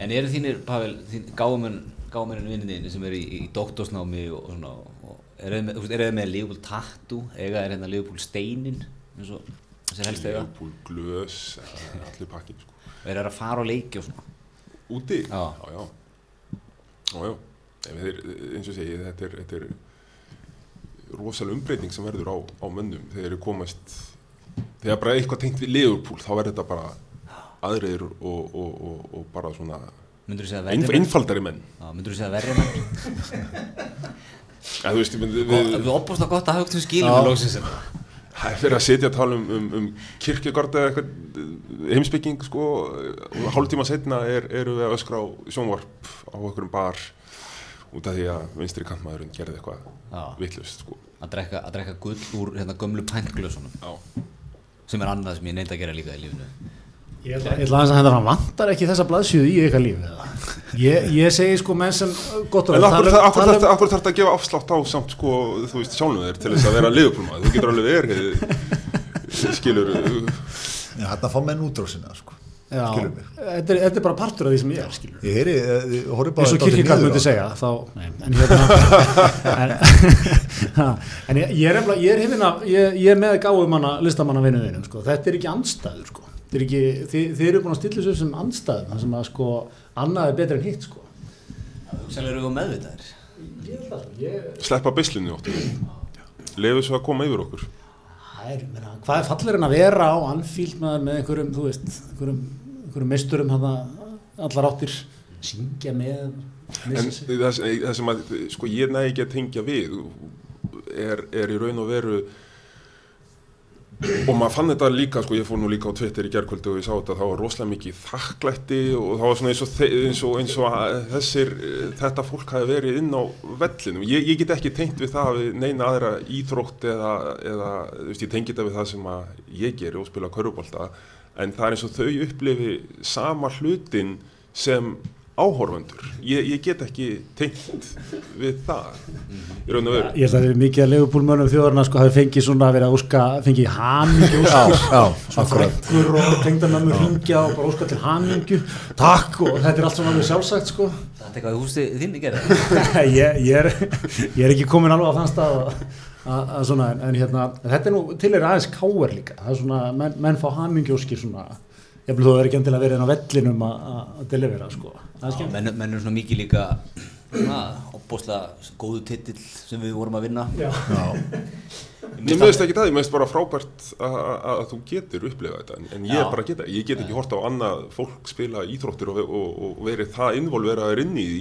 en eru þínir, Pavel, þín, gáumenn gáumennin vinninni sem eru í, í doktorsnámi og, og svona og eru þið með, með Liverpool tattoo eiga er hérna Liverpool steinin eins og þessir helst eiga Leopold, glös, eh, allir pakkin sko. og eru þeir að fara og leiki og svona Úti? Já. Já, já. Já, já. Þeir, eins og segi, þetta er, þetta er rosalega umbreyting sem verður á, á mönnum þegar þeir komast þegar bara eitthvað tengt við Leopold þá verður þetta bara aðrir og, og, og, og bara svona myndur þú segja einf, verri menn? einfaldari menn. Myndur þú segja verri menn? En þú veist, við, og við, við opast á gott að hafa um skilum við lóksins þetta það er fyrir að setja að tala um, um, um kirkjagard eða eitthvað heimsbygging sko og hálftíma setna er, eru við að öskra á sjónvarp á okkur um bar út af því að vinstri kantmaðurinn gerði eitthvað vittlust sko að drekka, að drekka gull úr hérna gömlu pæntglösunum Já. sem er annað sem ég neitt að gera líka í lífinu Ég ætla, ég ætla aðeins að henda fram, vantar ekki þessa blaðsjöðu í eitthvað líf? eða? Ég, ég segi sko menn sem, gott og vel, akkur, um- þarf þetta að gefa afslátt á samt sko, þú veist, sjálfum þér til þess að vera liðupólmaður, þú getur alveg verið skilur uh, hérna fá menn útrásinna sko. Já, þetta er, þetta er bara partur af því sem ég er, skilur. Ég heyri, eh, ég horfi bara eins og á- myndi segja þá, nei, en hérna en, *laughs* en ég, ég er efla, ég er hefina, ég, ég er með gáum hana listamanna vinnuðinum, sko, þetta er ekki andstæður, sko, þetta er ekki þið, þið eru búin að stilla þessu sem andstæður það sem að sko, annað er betra en hitt, sko. Sælega eru við meðvitaðir? Ég held að, ég sleppa byslinu óttu lefu svo að koma yfir okkur. Það er, hvað er fallir en að vera á anfíld með, með einhverjum, þú veist einhverjum, einhverjum meisturum hana, allar áttir syngja með En það, það sem að, sko, ég næ ekki að tengja við er, er í raun og veru og maður fann þetta líka, sko, ég fór nú líka á Twitter í gerkvöldu og ég sá þetta, þá var rosalega mikið þakklætti og það var svona eins og, eins og, eins og þessir, þetta fólk hafi verið inn á vellinum. Ég, ég get ekki tengt við það við neina aðra íþrótt eða, eða veist, ég tengi þetta við það sem að ég geri og spila körubólta, en það er eins og þau upplifi sama hlutin sem áhorfandur. Ég, ég get ekki tengt við það, í raun og veru. Ég held að það er mikið að leifupúlmönnum þjóðarna sko hafi fengið svona að óska, fengið hamingju já, svona frekkur og tengdarnamur hringja og bara óska til hamingju, takk og þetta er allt svona alveg sjálfsagt sko. Þetta er eitthvað í húsi þinn í gerð ég, ég, er, ég er ekki komin alveg á þann stað að, að, svona, en, en hérna, þetta er nú til er aðeins káer líka, það er svona, menn, menn fá hamingjóskir svona, ég vil þú er ekki endilega verið inn á vellinum að, delivera sko, skemmt. menn, menn er svona mikið líka svona opbóðslega góðu titill sem við vorum að vinna Já. Ég meðist ekki það, ég meðist bara frábært að, að, að þú getur upplifað þetta en, en ég Já. bara geta, ég get ekki hort á annað fólk spila íþróttir og, og, og verið það involveraður inn í því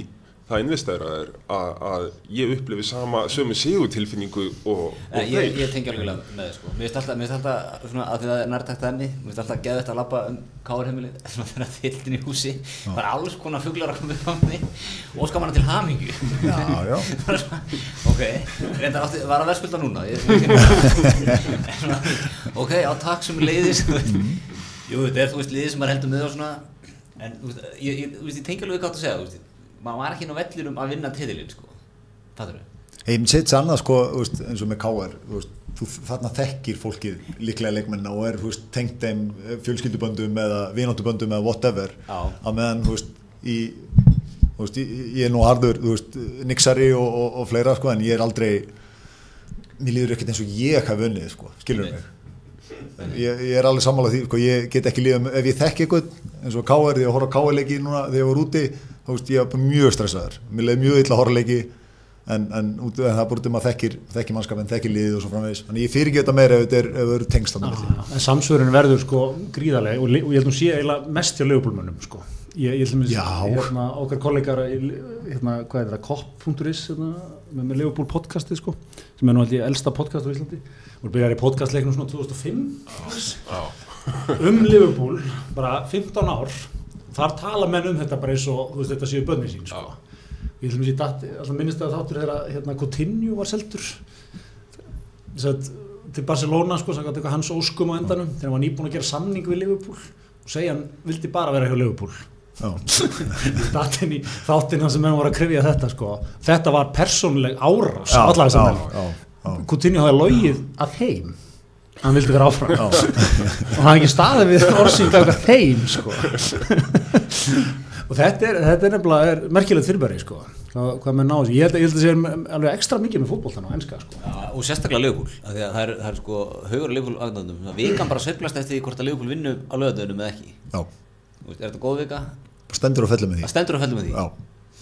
það investeraður að, að ég upplifi sama sömu segutilfinningu og, og ég, þeir ég tengi alveg með það sko. Mér finnst alltaf, mér finnst alltaf svona, að því það er nærtækt að henni, mér finnst alltaf geðvægt að labba um káarheimilið, *laughs* svona þegar þildin í húsi, það er alls konar fuglar að koma upp á mig og skar manna til hamingju. Já, já. *laughs* Ok, reyndar átti, var að verðskulda núna, ég, svona, ok, á takk sem leiðis, jú, þetta er þú veist liðið sem maður heldur með og svona, en þú veist, ég, ég, þú veist, ég tengi alveg hvað þú segja, þú veist, maður var ekki inn á vellinum að vinna titilinn, sko, fattur við? Ég myndi setja annað sko, veist, eins og með KR, þú þarna þekkir fólkið líklega leikmenna og er veist, tengt þeim fjölskylduböndum eða vinóttuböndum eða whatever Já. að meðan veist, í, ég, ég er nú veist, nixari og, og, og fleira sko, en ég er aldrei mér líður ekkert eins og ég hafi unnið sko, skilur mig ég, ég er alveg sammála því, sko, ég get ekki líða ef ég þekki eitthvað, eins og KR því að horfa á KR-leiki núna þegar ég var úti þá veist, ég var mjög stressaður, mér leiði mjög illa að horfa á leiki en, en, út, en það er út um að þekkir þekkir mannskap en þekkir liðið og svo framvegis. Þannig ég fyrir ekki þetta meira ef þetta er, ef eru tengst þannig milli. En samsvörun verður sko gríðarlega og, og ég held að hún sé eiginlega mest hjá leifupólmönnum sko. Ég, ég held að hérna, okkar kollegar hérna, hvað er það, kopp.is hérna, með, með leifupól podcasti sko, sem er nú ég elsta podcast á Íslandi. Og byrjar í podcastleiknum svona 2005 um leifupól bara 15 ár þar tala menn um þetta bara eins og veist þetta séu bönni sín sko. ég held að minnist að þáttur þegar að, hérna, Coutinho var seldur þess að til Barcelona sko, hans óskum á endanum þegar hann var nýbúin að gera samning við Liverpool og segja hann vildi bara vera hjá Liverpool Já. Þáttinn hans sem menn voru að krifja þetta sko þetta var persónuleg árás Já, allar þessar já, menn já, já. Coutinho hafði logið að þeim hann vildi vera áfram. Og hann hafði ekki staðið við eitthvað þeim sko. Og þetta er, þetta er nefnilega er merkilegt fyrirbæri sko. Hvað, hvað menn náðu ég held að ég held að það sé alveg ekstra mikið með fólkból þannig á enska sko. Já, og sérstaklega Leopold, af því að það er, það er sko haugur Leopold aðnæðum, við kan bara sveiflast eftir því hvort að Leopold vinnu á lögadöðunum eða ekki. Já. Er þetta góð vika? stendur og fellur með Það því. Stendur að fellum með því.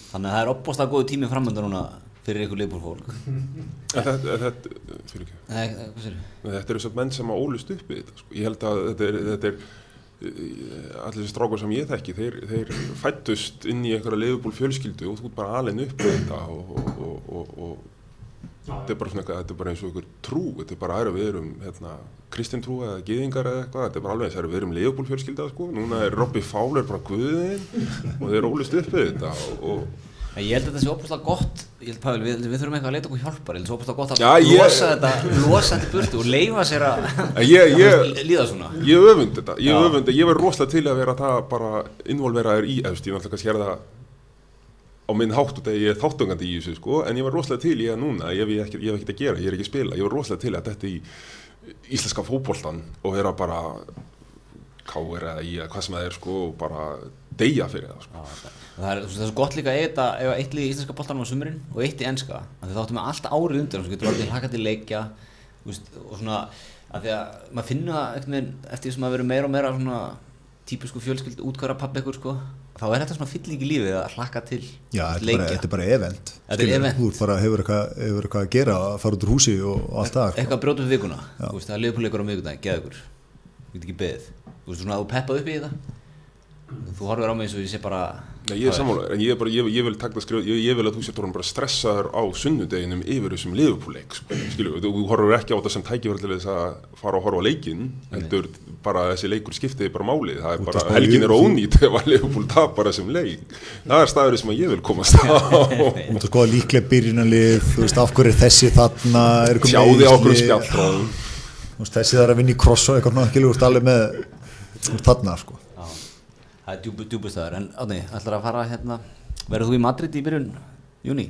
Þannig að það er opbóstað góðu tími framönda núna fyrir ykkur Leopold fólk En þetta, en þetta, fyrir ekki, Nei, eh, þetta eru svona menn sem að ólust upp við þetta sko. Ég held að þetta er, þetta er eh, allir þessi strákar sem ég þekki þeir, þeir fættust inn í einhverja leifubúl fjölskyldu og þú ert bara alveg upp með þetta og, og, og, og, og þetta er bara svona eitthvað, þetta er bara eins og einhver trú þetta er bara aðra við erum hérna, kristin trú eða gyðingar eða eitthvað þetta er bara alveg eins, við erum leifubúl fjölskylda sko. núna er Robby Fowler bara guðin og þeir ólust upp við þetta og, og Ég held að þetta sé opbúslega gott. Ég held, Pavel, við, við þurfum eitthvað að leita okkur hjálpar. Ég held að það sé opbúslega gott að Já, ég- losa þetta losa þetta í burtu og leifa sér að ég, ég, að líða svona. Ég öfund þetta, ég Já. öfund þetta, ég var rosalega til að vera það bara involveraður í, veist, ég náttúrulega kannski er það á minn hátt út að ég er þáttungandi í þessu sko, en ég var rosalega til í að núna, ég hef ekki, ég hef ekkert að gera, ég er ekki að spila, ég var rosalega til að þetta í íslenska fótboltan og vera bara káir eða í eða hvað sem það er sko og bara deyja fyrir það sko. Það er, það er svo gott líka að eiga þetta eitt lið í íslenska boltanum á sumurinn og eitt í því þá áttum við allt árið undir svo getur við hlaka til leikja veist, og svona af því að maður finnur það eftir því sem að vera meira og meira svona típisku fjölskyld útkværa pappi ykkur sko þá er þetta svona fylling í lífið að hlaka til Já, þetta er bara, event Þetta er event. Þú bara hefur eitthvað, að gera að fara út úr húsi og, allt það sko. eitthvað að brjóta upp vikuna. Það er liðpúleikur á miðvikudaginn, geða ykkur þú get ekki beðið. Þú veist, svona að þú peppað upp í þetta þú horfir á mig eins og ég sé bara Nei, ég er sammálaður, en ég, er bara, ég, ég vil takta skrifa, ég, ég vil að þú sér tóran bara stressaður á sunnudeginum yfir þessum liðupúleik, skilju, þú, þú horfur ekki á þetta sem tækifæri til þess að fara og horfa á leikinn, heldur bara þessi leikur skiptiði bara málið, það er að bara, helgin er ónýtt ef að liðupúl tapar þessum leik, það er staður sem að ég vil komast á, Þú að skoða líklega byrjunarlið, þú veist, af hverju er þessi þarna, er sjáði á okkur meiðsli, spjalltróðum, Þú veist, þessi þarf að vinna í kross og eitthvað það er djúbu, djúbustæður en Átni, ætlar að fara hérna verður þú í Madrid í byrjun júni?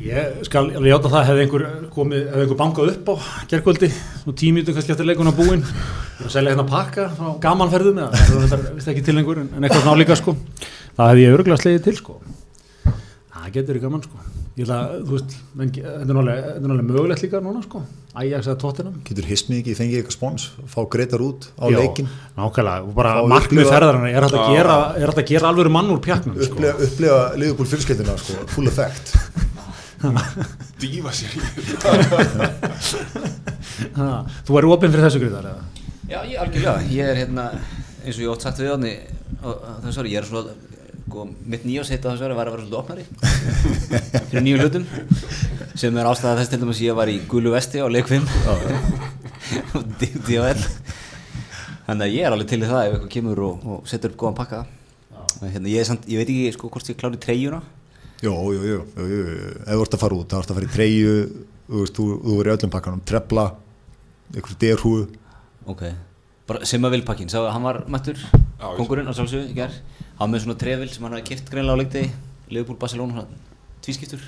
Ég skal alveg játa það hefði einhver einhver bankað upp á gerkvöldi og tímiðum kannski eftir leikuna búinn og selja hérna pakka frá gamanferðum eða er vist ekki til einhver en, eitthvað ná líka sko. Það hefði ég örgulega slegið til sko. Það getur í gaman sko ég ætla, að, þú veist, menn, þetta er er nálega mögulegt líka núna sko. Ajax eða Tottenham. Getur hismið ekki, fengið eitthvað spons, fá greitar út á Já, leikin, nákvæmlega, og bara markmið ferðarana er hægt að gera, er hægt að gera alveg mann úr pjaknum sko. upplega, upplega liðupúl fjölskeldina, sko, full effect. *laughs* dýfa sér í þetta. Ha, þú er opinn fyrir þessu gríðar eða? Já, ég algjörlega, ég er hérna eins og ég ótt sagt við Átni þessu ári, ég er svona sko, mitt nýjásheit á þessu ári var að vera svolítið opnari. *laughs* Fyrir nýju hlutum. Sem er ástæða þess til dæmis ég var í gulu vesti á leik 5 og DFL þannig að ég er alveg til í það ef eitthvað kemur og, og setur upp góðan pakka. Hérna, ég, samt, ég veit ekki sko hvort ég klári treyjuna. Jú, jú, jú, jú, jú. ef þú ert að fara út, þá ert að fara í treyju, þú veist, þú, er í öllum pakkanum, trefla, einhverju derhúu, Ok, bara sem að vil pakkin, sá hann var mættur, kongurinn á sjálfsög í gerð, var með svona trefil sem hann hafði kipt greinlega á leikti, Liverpool, Barcelona, svona tvískiptur.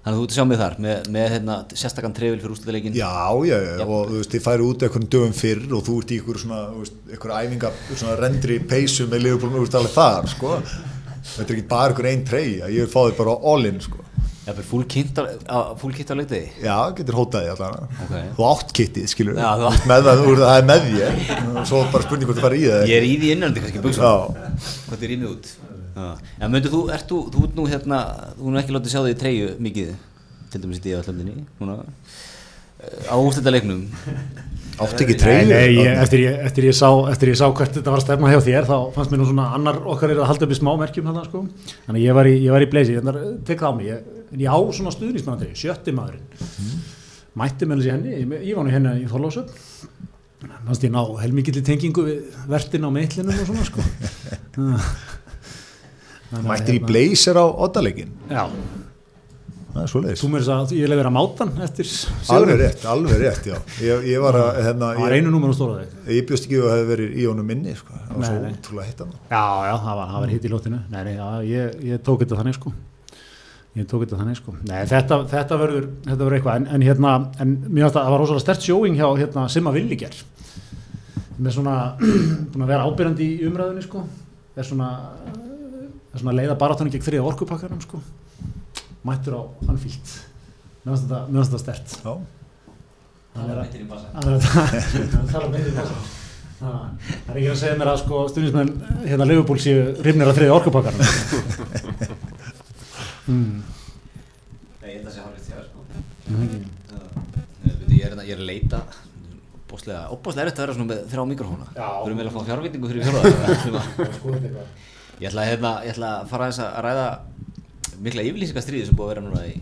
Þannig að þú ert að sjá mig þar með, með hérna, sérstakann trefil fyrir úrslutaleikin. Já, já, já, og þú veist, þið færi út einhvern dögum fyrr og þú ert í einhverju svona, einhverju æfinga, svona rendri peysu með liðbúl, þú veist, alveg þar, sko. Þetta er ekki bara einhver einn treyja, ég vil fá þið bara all in, sko. Það er leikti. Já, getur hótaði allan. Ok. Þú átt kittið, skilur Já, þú veist, með það, þú veist, það er með þér, og svo bara spurning hvort þú fara í það. Ég er í því innandi kannski buksum. Já, Hvað er í mig út? Já. En myndu þú, ert þú, þú ert nú hérna, þú er nú ekki látið sjá þig í treyju mikið, til dæmis í eh, á úrslutaleiknum. átt ekki Nei, treyju. nei, ég, eftir, ég, eftir, ég sá, eftir ég sá hvert þetta var að stefna hjá þér þá fannst mér nú svona annar okkar er að halda upp í smá merkjum þarna sko þannig að ég var í, ég var í bleysi, ég tek á en ég á svona stuðnismannatri, sjötti maðurinn mætti með þessi henni, ég, ég var nú henni í Þorlósöp fannst ég ná helmikilli tengingu við vertin á meitlinum og svona sko *laughs* að, Mættir í hérna, blazer á oddalegin. Já, Það er svoleiðis. þú mér þess að ég leði vera mátan eftir Alveg sigurinn. rétt, alveg rétt, já. Ég, ég var að, hérna, Það ég, einu númer og stóra þig ég bjóst ekki að það hefði verið í honum minni, sko. Það var Nei, svo útrúlega hitt hann. Já, já, það var, var hitt í lótinu Nei, nei, já, ég, ég tók þetta þannig sko Ég tók þetta þannig sko. Nei, þetta, þetta verður, þetta verður eitthvað. En, en hérna, en mér finnst að það var rosalega stert sjóing hjá hérna, Simma Villiger með svona *clears throat* búin að vera ábyrjandi í umræðunni sko. Er svona, er svona leiða baráttunni gegn þriða orkupakkarum sko. Mættur á Anfield Mér finnst þetta, þetta stert Já. Það er að- Það er að tala með því það Það er ekki að segja mér að sko stundismenn hérna Liverpool séu hrifnir að þriði orkupakkarnum mm. *laughs* Nei, ég held að sé hálfrið þér, sko. Ég, er, hérna- ég er að leita. Bóslega, óbáslega erfitt að vera svona með þrjá mikrofóna. Já. Við erum vel að fá fjárveitingu fyrir *laughs* Sko þetta Ég ætla, að, hérna, ég ætla að fara þess að ræða mikla yfirlýsingastriði sem búið að vera núna í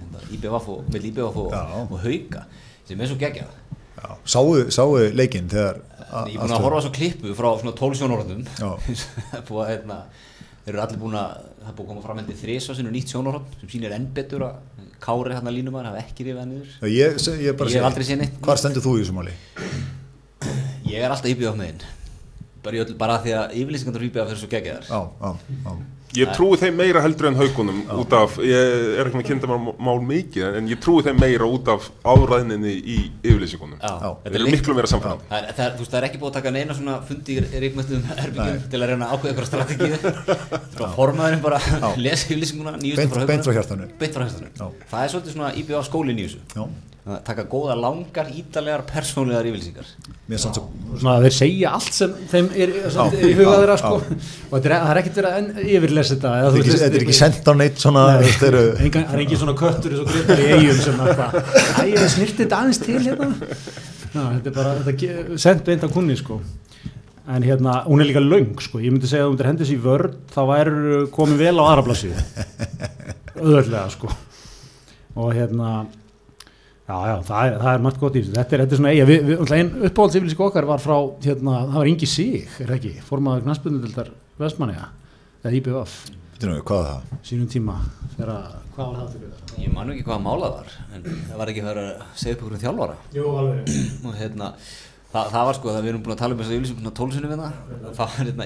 hérna, IBVF og, með IBVF og, Hauka sem er svo geggjað. Já. Sáu, sáu leikinn þegar Ég er búin að horfa svo klippu frá svona 12 sjónarhóndum Já. *laughs* búið að þeir eru allir búin að, það er búið að koma fram hendur þrisa sinu nýtt sjónarhónd sem sýnir enn betur að Kári hann að línumar hafa ekki rifið hann Já, ég, ég, Ég hef segi- aldrei séð neitt. Hvar stendur þú í þessu máli? Ég er alltaf IBVF með hinn bara, bara því að yfirlýsingarnar IBVF eru svo já. Ég trúi þeim meira heldur en haugunum út af, ég er ekki með kynntamál mikið, en ég trúi þeim meira út af áræðninni í yfirlýsingunum. Já. Já. Þetta Þeir er eru leik- miklu meira samfærandi. Það það, er, þú veist, það er ekki búið að taka neina svona fundi í reikmættum herbygjum til að reyna að ákveða eitthvað strategíu *laughs* frá formaðurinn bara *laughs* lesa yfirlýsinguna nýjustu Beint- frá beint frá Haukunum. hjartanu. beint frá hjartanu Já. það er svolítið svona IBA skólinn í þessu Já. Taka góða langar, ídalegar, persónlegar yfirlýsingar. Er Svona að þeir segja allt sem þeim er, er í huga já, þeirra já. sko. Og þetta er, það er ekkert verið að yfirlesa þetta eða, er ekki- þetta er ekki sendt á neitt svona Nei, *laughs* það er ekki svona köttur og greitar í eigum sem eitthvað, æ, ég snirti þetta aðeins til hérna. Já, þetta er bara sendt beint á kunni sko. En hérna, hún er líka löng sko, ég myndi segja að hún er hendis í vörd þá væri komið vel á aðra plassi *laughs* auðvöldlega sko. Og hérna já, já, það er, það er margt gott í þessu þetta er, þetta er svona eiga, við, við, einn uppáhaldsyfirlísku okkar var frá, hérna, það var Ingi Sig er ekki, formaður knastbundildar Vestmanniða, eða IBF Veitir nú, hvað er það? sínum tíma þegar að, hvað var það til þetta? Ég man nú ekki hvað málað var, en það var ekki að vera að segja upp okkur um þjálfara. Jú, alveg Og hérna, það, það var sko, það við erum búin að tala um þess að yfirlýsum svona tólsunum við það. Það var hérna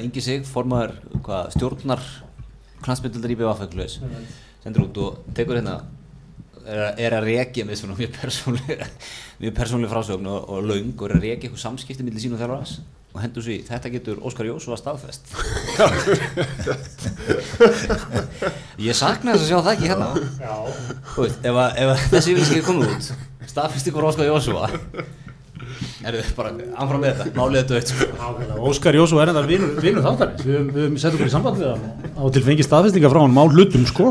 er, að- rekja með svona mjög persónlega, mjög persónlega frásögn og, og laung og er að rekja eitthvað samskipti millir sín og þjálfaras og hendur svo í, þetta getur Óskar Jósú að staðfest. *laughs* Ég sakna þess að sjá það ekki hérna. Þú veist, ef, að, ef að þessi yfirlýsing er komið út staðfyrst ykkur Óskar Jósúa erum við bara anfram með þetta málið þetta auðvitað sko. Óskar Jósú er enda vinur þáttarins við höfum- sett okkur í samband við hann á til fengi staðfestinga frá hann má hlutum sko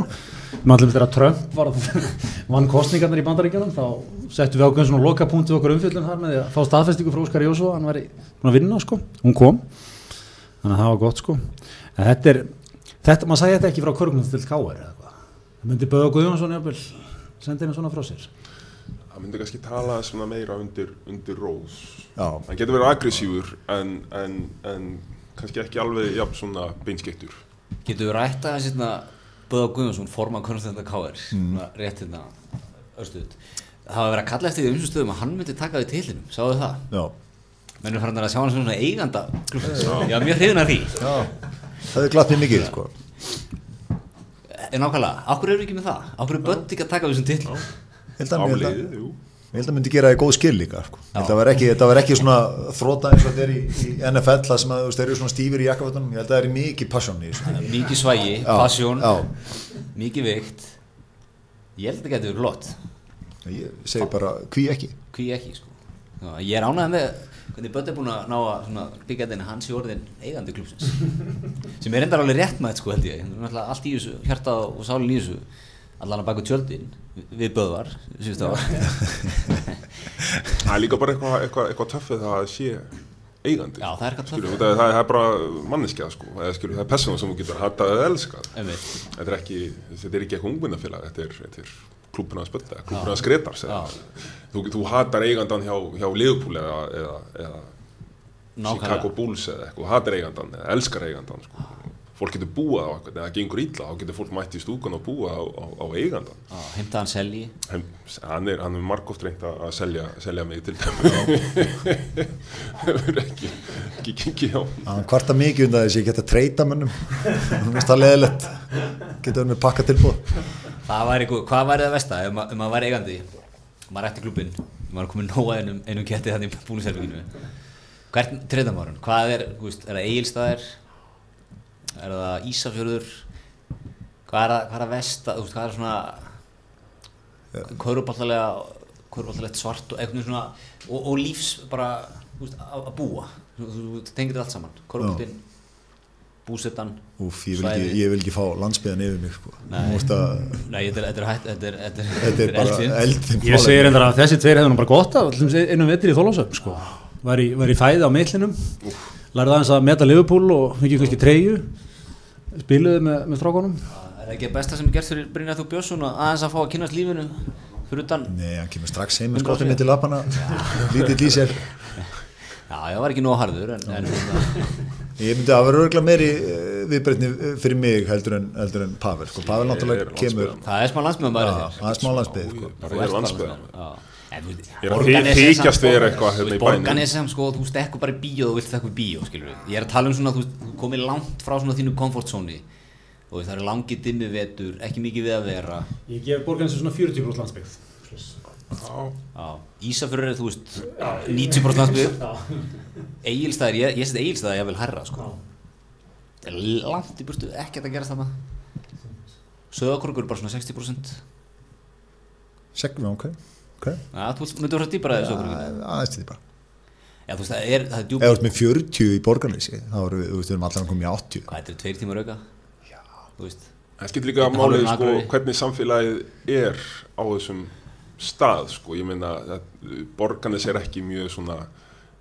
maður þegar Trump var *laughs* vann kostningarnar í bandaríkjunum þá settum við ákveðin svona lokapunkt við okkur umfyllun þar með því að fá staðfestingu frá Óskar Jósú hann var búin að vinna sko, hún kom. Þannig að það var gott sko. En þetta er, þetta, maður sagði þetta ekki frá Körgmunds til Káar eða eitthvað. Það myndi Böða Guðjónsson jafnvel senda henni svona frá sér. Það myndi kannski tala svona meira undir, undir rós. Já, Hann getur verið aggressífur en, en, en kannski ekki alveg jafn svona beinskettur. Getur við rætt að hérna Böða Guðjónsson forman konstenda K.R. Mm. rétt hérna östuð það var verið að kalla eftir því umsum stöðum að hann myndi taka við tillinum, sáðu það? já, Mennum farin að sjá hann svona eiganda klubbins. Já, mjög hrifin af því já Það er glatt mér mikið, sko En nákvæmlega, ákveður eru við ekki með það? Er Bödd ekki að taka við þessum tillin? Ég held að, að, Afliðið, jú. Ég held að myndi gera það í góð skil líka sko. Ég held að var ekki, þetta var ekki svona þróta eins og þetta er í, í NFL það sem að eru svona stífir í jakkafötunum. Ég held að það er mikið passion í þessu. Mikið svægi, passion, mikið veikt. Ég held að þetta getur flott. Ég segi bara, hví ekki? Hví ekki sko. Já, ég er ánægð með hvernig Bödd er búin að ná að byggja þetta hans í orðin eigandi klúpsins sem er endar alveg rétt með sko held ég. Allt í þessu, hjarta og sálin í þessu. Allan að baka tjöldin við Böðvar *laughs* Það er líka bara eitthvað eitthva, eitthva töffið að sé eigandi. Já, það er Skilur, það, það er bara manneskja, sko. Það er persóna sem þú getur hattað eða elskað. Þetta er ekki, er eitthvað ungvinnafélag, þetta er, er klúbuna að spölda, klúbuna að skretar. Þú, þú hatar eigandan hjá, hjá Liverpool eða, eða, eða. Chicago Bulls eða eitthvað, hatar eigandan eða elskar eigandan, sko. Fólk getur búað á eitthvað, eða það gengur illa, þá getur fólk mætt í stúkan og búað á, á, á eigandan. Já, heimta hann selji. Hann, hann er, hann er margóft reynd að að selja, selja mig til. *laughs* Hefur ekki, ekki gengið hjá. Hann kvarta mikið undan þess að ég geta treyta mönnum. Hún veist það leðilegt Geta verið með pakka tilbúð Það væri, gó- hvað væri það versta? Ef, ma ef maður væri eigandi maður ætti klubin, maður komið nóga einum, einum ketti þannig í búniservíkinu hvert treyta maður hvað er, þú veist, er það eigilstaðir er það Ísafjörður? Hvað er það, hvað er versta? Þú veist, hvað er svona kauruballarlega kauruballarlegt svart og eitthvað svona og, og lífs bara, veist, að, að búa. Þú, þú, þú tengir þetta allt saman. Kaurubaltin, búsettan Úf, ég vil ekki, ég vil ekki fá landsbyðan yfir mig sko. Nei. Að þetta er, þetta er hætt, þetta er, þetta er, Þetta er bara eldfimt. eldfim Ég segir reyndar að þessi tveir hefðu nú bara gott af einum vetri í Þólásöfn sko. var, í, var í fæði á meillinum lærði aðeins að meta Liverpool og fengið kannski treyju spiluði með, með strákonum Er það ekki besta sem er gert fyrir Brynjar Þú Björnsson að aðeins að fá að kynast lífinu fyrir utan. Nei, hann kemur strax heim með skottið mitt í lapana Lítið í sér Já, ég var ekki nóg harður en, en Ég myndi að vera örgulega meiri eh, viðbreytni fyrir mig heldur en, heldur en Pavel. Sko. Pavel náttúrulega er kemur það er smá landsmiðan bara það er smá landsbyð sko. Bara ég er að þy- þykjast vera eitthvað hérna í bænum. Borganisem, sko, þú stekkur bara í bíó og þú vilt stekkur í bíó, skilur við Ég er að tala um svona, þú veist, þú komið langt frá svona þínu komfortzóni og það eru langi dimmi vetur, ekki mikið við að vera. Ég gef borgarins svona 40% landsbyggð. Já, Ísafjörður er, þú veist, 90% landsbyggð. Egilstaðir, ég, ég set Egilstaðir ég vil herra, sko Það er langt í burtu, ekkert að gerast þarna. Söðakorgur er bara svona 60% Segjum við, ok, ok. Já, þú dýpar að þessu okkur Aðeins til bara Já, veist, það er, það er Ef djúpt þú ert með 40 í borgarleysi þá erum við, þú veist, við erum allan að koma í 80 Hvað, þetta er tveir tímar auka? Veist, Það skiptir líka Þetta málið hálfur sko, hvernig samfélagið er á þessum stað sko. ég meina að borganis er ekki mjög svona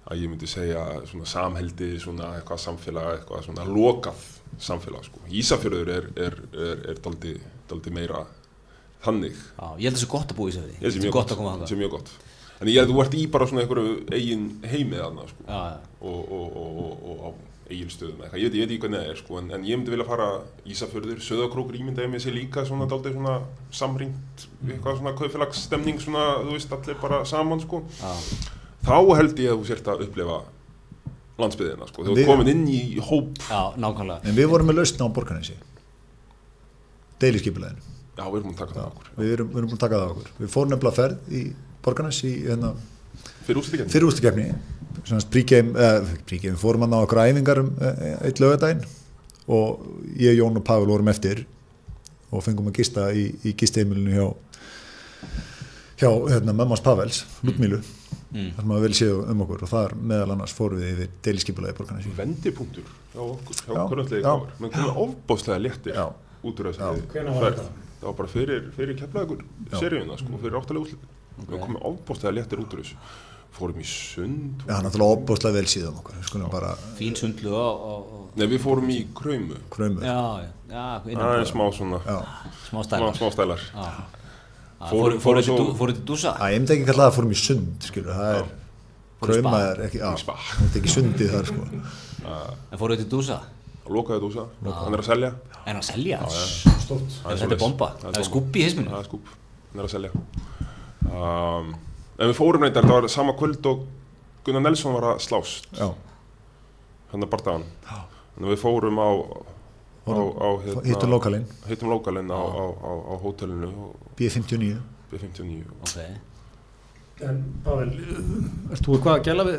að ég myndi segja svona samheldi, svona eitthvað samfélag, eitthvað svona lokað samfélag sko. Ísafjörður er, er, er, er daldi, daldi meira þannig. Já, ég held þessu gott að búa í Ísafirði Ég held Þetta sem er gott að koma Það þangað sé mjög gott. En ég held að þú ert í bara svona einhverju eigin heimið þarna sko. Já, já. og, og, og, og, og á eigilstöðum eitthvað. Ég veit, ég veit ekki hvernig það er sko. en, en ég myndi vilja fara Ísafjörður, Söðakrókur ímyndaði mig sér líka svona daldi svona samringt, eitthvað svona kaupfélagsstemning svona, þú veist, allir bara saman sko. Já. Þá held ég að þú sért að upplifa landsbyðina sko. Þú komin inn í hóp Já, nákvæmlega En við vorum með lausna á borgarnesi Deiliskipuleginu Já, við erum búin að taka það okkur Við erum, við erum búin að taka það á okkur. Við fórum nefnilega ferð í borgarnes í hérna, Fyrir úrstíkjarni fyrir ústakefni príkjum, eh, príkjum, fórum hann á okkur æfingar um eh, eitt lögadaginn og ég, Jón og Pavel vorum eftir og fengum að gista í, í gisteimilinu hjá hjá hérna, mammas Pavels, Lutmílu Mm. þar sem að vel séu um okkur. Og þar meðal annars fórum við yfir deiliskeipulagi borgarnes. Vendipunktur hjá okkur, hjá Já, okkur já. menn komið ofbáslega léttir Já. út úr var ferð. þetta? Það var bara fyrir, fyrir keflaðugur Já. seríuna, sko, fyrir áttalega úrslit Við komum ofbáslega léttir út úr þessu. Fórum í sund. Já, náttúrulega opbúslega vel síðan okkur bara Fín sundlu og, og, og Nei, við fórum í krömu krömu Já, já, já Það er smá svona, Já. Smá stælar. Smá stælar. Fóru Fóru- fóru fóru til svo- dú- fóru til dúsa? Æ, ég myndi ekki kalla það að fórum í sund skilur, það er Fórum í spa. er ekki, já, Í það er ekki sundið þar sko. En fóru til dúsa og lokaði dúsa, hann er að selja. En að selja? Það er Þetta er bomba. Það er Það er skúppi í hisminu Það er skúp, hann er að selja. Um, En við fórum reyndar, það var sama kvöld og Gunnar Nelson var að slást. Hann er bardaðan Þannig að við fórum á á, á hérna, hittu lokalinn. hittum lokalinn á, á, hótelinu. Og B59 B59 Ok En Pavel, ert þú eitthvað að gæla við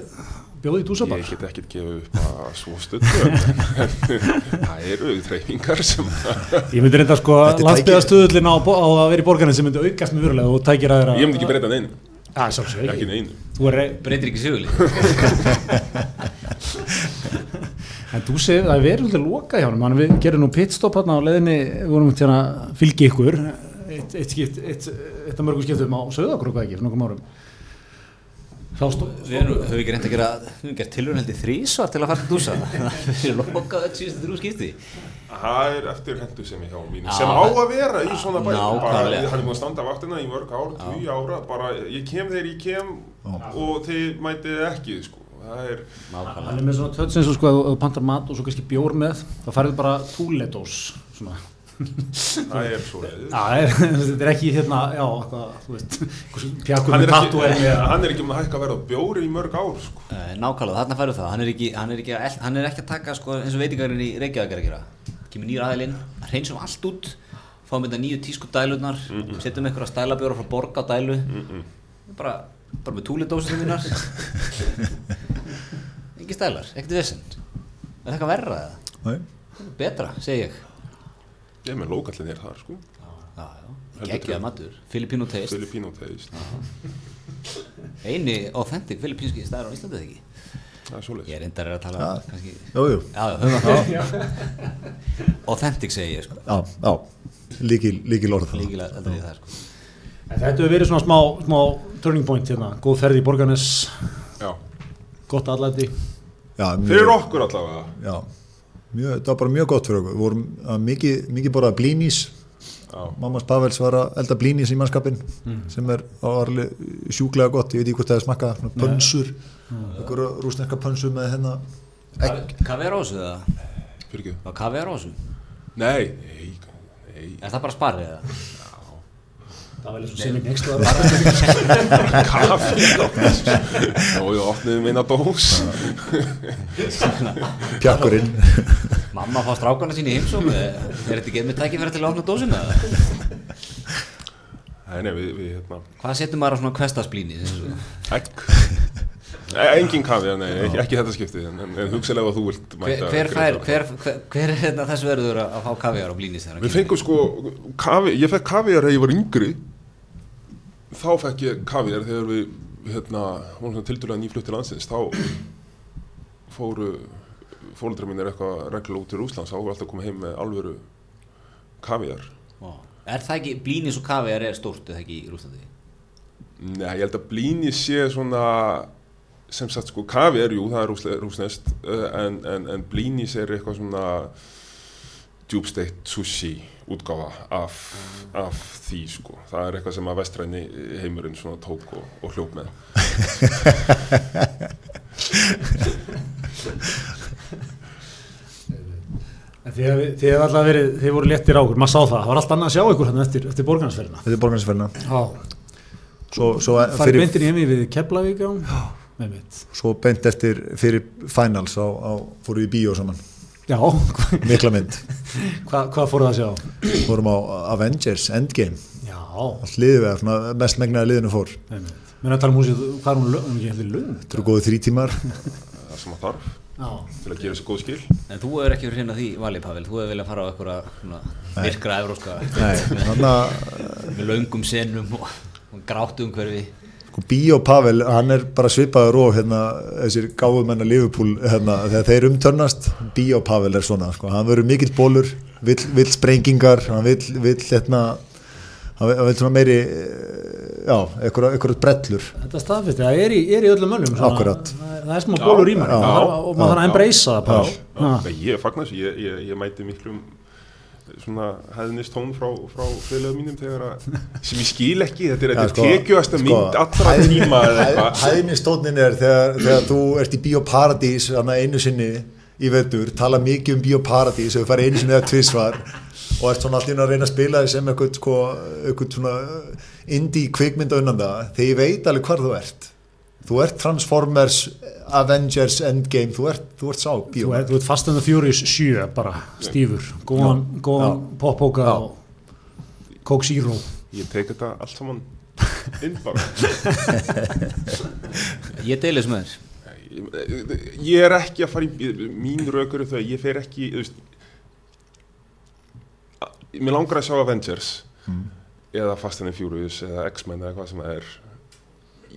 bjóði í dúsabar? Ég get ekkert gefið upp að svo stundu Það eru þreyfingar sem Ég myndi reynda sko Þetta er landsbyðastuðullin á, á að vera í borgarinn sem myndi aukast með verulega. Og tækir að þeirra Ég myndi ekki breyta neinu, Já, sjálfsög ekki. Ekki neinu. Þú er rey Breytir ekki sigurli *laughs* En þú segir, það er verið svolítið loka hjá hann Við gerum nú pitstop hérna á leiðinni. Við vorum til að fylgja ykkur. Eitt, eitt, skipt, eitt, eitt af mörgum skiptum á Söðakrúk ekki, fyrir nokkrum árum Við ekki reynd að gera gert tilhörun heldur þrísvar til að fara til dúsa. *laughs* Við erum lokað öll síðustu þrjú skipti. Það er eftir hendu sem ég hjá mínu Já, sem á að vera í svona bæ bara, nákvæmlega. hann er búin að standa vaktina í mörg ár, tíu ára bara, ég kem þegar ég kem og þið mætið ekki sko. það er, er með svona tötts eins og sko að þú pantar mat og svo kannski bjór með þá færðu bara túledós svona það er svo *laughs* þetta er ekki hérna, já, þú veist, hann, með er tattu ekki- er með *laughs* hann er ekki búin að hækka verð á bjóri í mörg ár sko. Eh, Nákvæmlega, þarna færðu það, hann er ekki, hann er ekki, að- hann er ekki að taka sko, eins og veitingarinn í Reykjavík er að gera. Kemur nýr aðeilinn, hreinsum allt út fáum þetta nýju tísku dælunar setjum einhverja stælabjóra frá borga á dælu. Bara, bara með túlidósinu mínar. *laughs* Ekki stælar, ekkert vesen. Er það eitthvað verra eða? Nei. betra, segi ég ég er með lókallin er þar sko. já, já, Heldur geggjaða betur. matur. Filipino taste, Filipino taste. Eini authentic filipínski stælar á Íslandi eða ekki? Það er svo ég er reyndar að tala um kannski Jú, jú, já, já, höfum það. Authentic segi ég sko. Já, já, líkil, líkil orð það. líkilega heldur ég það sko. En þetta hefur verið svona smá, smá turning point hérna, góð ferð í Borgarnes, já. gott allæti. Fyrir okkur allavega. Já, mjög, það var bara mjög gott fyrir okkur. Við vorum að mikið, mikið borðað blínís. Mammas Pavels var að elda blínís í mannskapin sem er sjúklega gott. Ég veit ekki hvort það er smakka pönsur, einhverja rúsneska pönsur með hérna á þessu eða? þessu? nei, nei, nei Er það bara sparrið eða? *laughs* Það var eins og sinni nextlaðar. kaffi og ég opniði minna dós Pjakkurinn. Mamma fá strákana sín í heimsók Er þetta ekki með tækifæri til að opna dósina eða? nei, nei, við, við hérna Hvað setur maður á svona kvestasblíni? egg engin kafi, nei, ekki, ekki þetta skipti en, en, en hugsaðlega að þú vilt Hver, mæta hver, hver, hver, hver er hérna þessu verður að, að fá kaviar á blínis Við fengum sko kavi, ég fekk kaviar þegar ég var yngri þá fekk ég kaviar þegar við hérna, vorum svona tildurlega nýflutt til landsins þá fóru fóldra mínir eitthvað reglulega út til Rúslands þá voru alltaf koma heim með alvöru kaviar kemur? Er það ekki, blínis og kaviar er stórt eða ekki í Rúslandi? Nei, ég held að blíni sé svona sem sagt sko kavi er jú, það er rússneskt uh, en, en, en blínis er eitthvað svona djúbsteitt sushi útgáfa af, af því sko. Það er eitthvað sem að vestræni heimurinn svona tók og, og hljóp með. Þið hefði- þið hefði alltaf verið, þið voru léttir á okkur, maður sá það, það var allt annað að sjá ykkur hann eftir, eftir er Já, svo, svo, farið fyrir, beintin í heimi við Keflavík, mitt. svo beint eftir fyrir finals á, á, fórum við í bíó saman Já, *laughs* mikla mynd, hvað, hvað fóruð það að sjá? fórum á Avengers Endgame, Já, svona mest megnaði liðinu fór. Mér er að tala um húsið, hvað er hún, lög- hún er ekki heldur lung? þetta eru góðu þrý tímar. Það sem að þarf Já, til að gera þessi góð skil. En þú hefur ekki verið hérna því valið Pavel, þú hefur viljað fara á eitthvað virkra evróska Nei, þannig að með löngum senum og, og gráttu umhverfi sko, Bíó Pavel, hann er bara svipaður og hérna, þessir gáfumenn að Liverpool hérna, þegar þeir umtörnast Bíó Pavel er svona, sko, hann verður mikill bólur vill, vill sprengingar hann vill, vill hérna hann vill, svona meiri já, eitthvað, brellur. Þetta staðfist, það er í, er í öllum mönnum. Það er, er smá bólur í mann og maður þarf að embracea það bara. Já, ég fagnar þessu, ég, ég, ég mæti miklum svona hefðnist tón frá, frá félagum mínum þegar að, *laughs* sem ég skil ekki, þetta er, er sko, tekjuasta sko, mynd allra hæð- tíma eða eitthvað. Hæðnistónin er þegar, þegar þú ert í Bíóparadís einu sinni í vetur tala mikið um Bíóparadís og þú færi einu sinni eða tvisvar og ert svona alltaf að reyna að spila þig sem eitthvað, sko, eitthvað svona indie kvikmynda unnan það þegar ég veit alveg hvar þú ert þú ert Transformers, Avengers Endgame, þú ert, þú ert sá Þú Bíó ert, þú ert Fast and the Furious 7 bara, stífur, góðan, góðan poppóka Já. og Coke Zero. ég tek þetta allt saman *laughs* inn bara. Ég deili þessu með þér ég, ég er ekki að fara í mín raukur er þau, ég fer ekki þú veist, að- mér langar að sjá Avengers eða Fast and the Furious eða X-Men eða hvað sem það er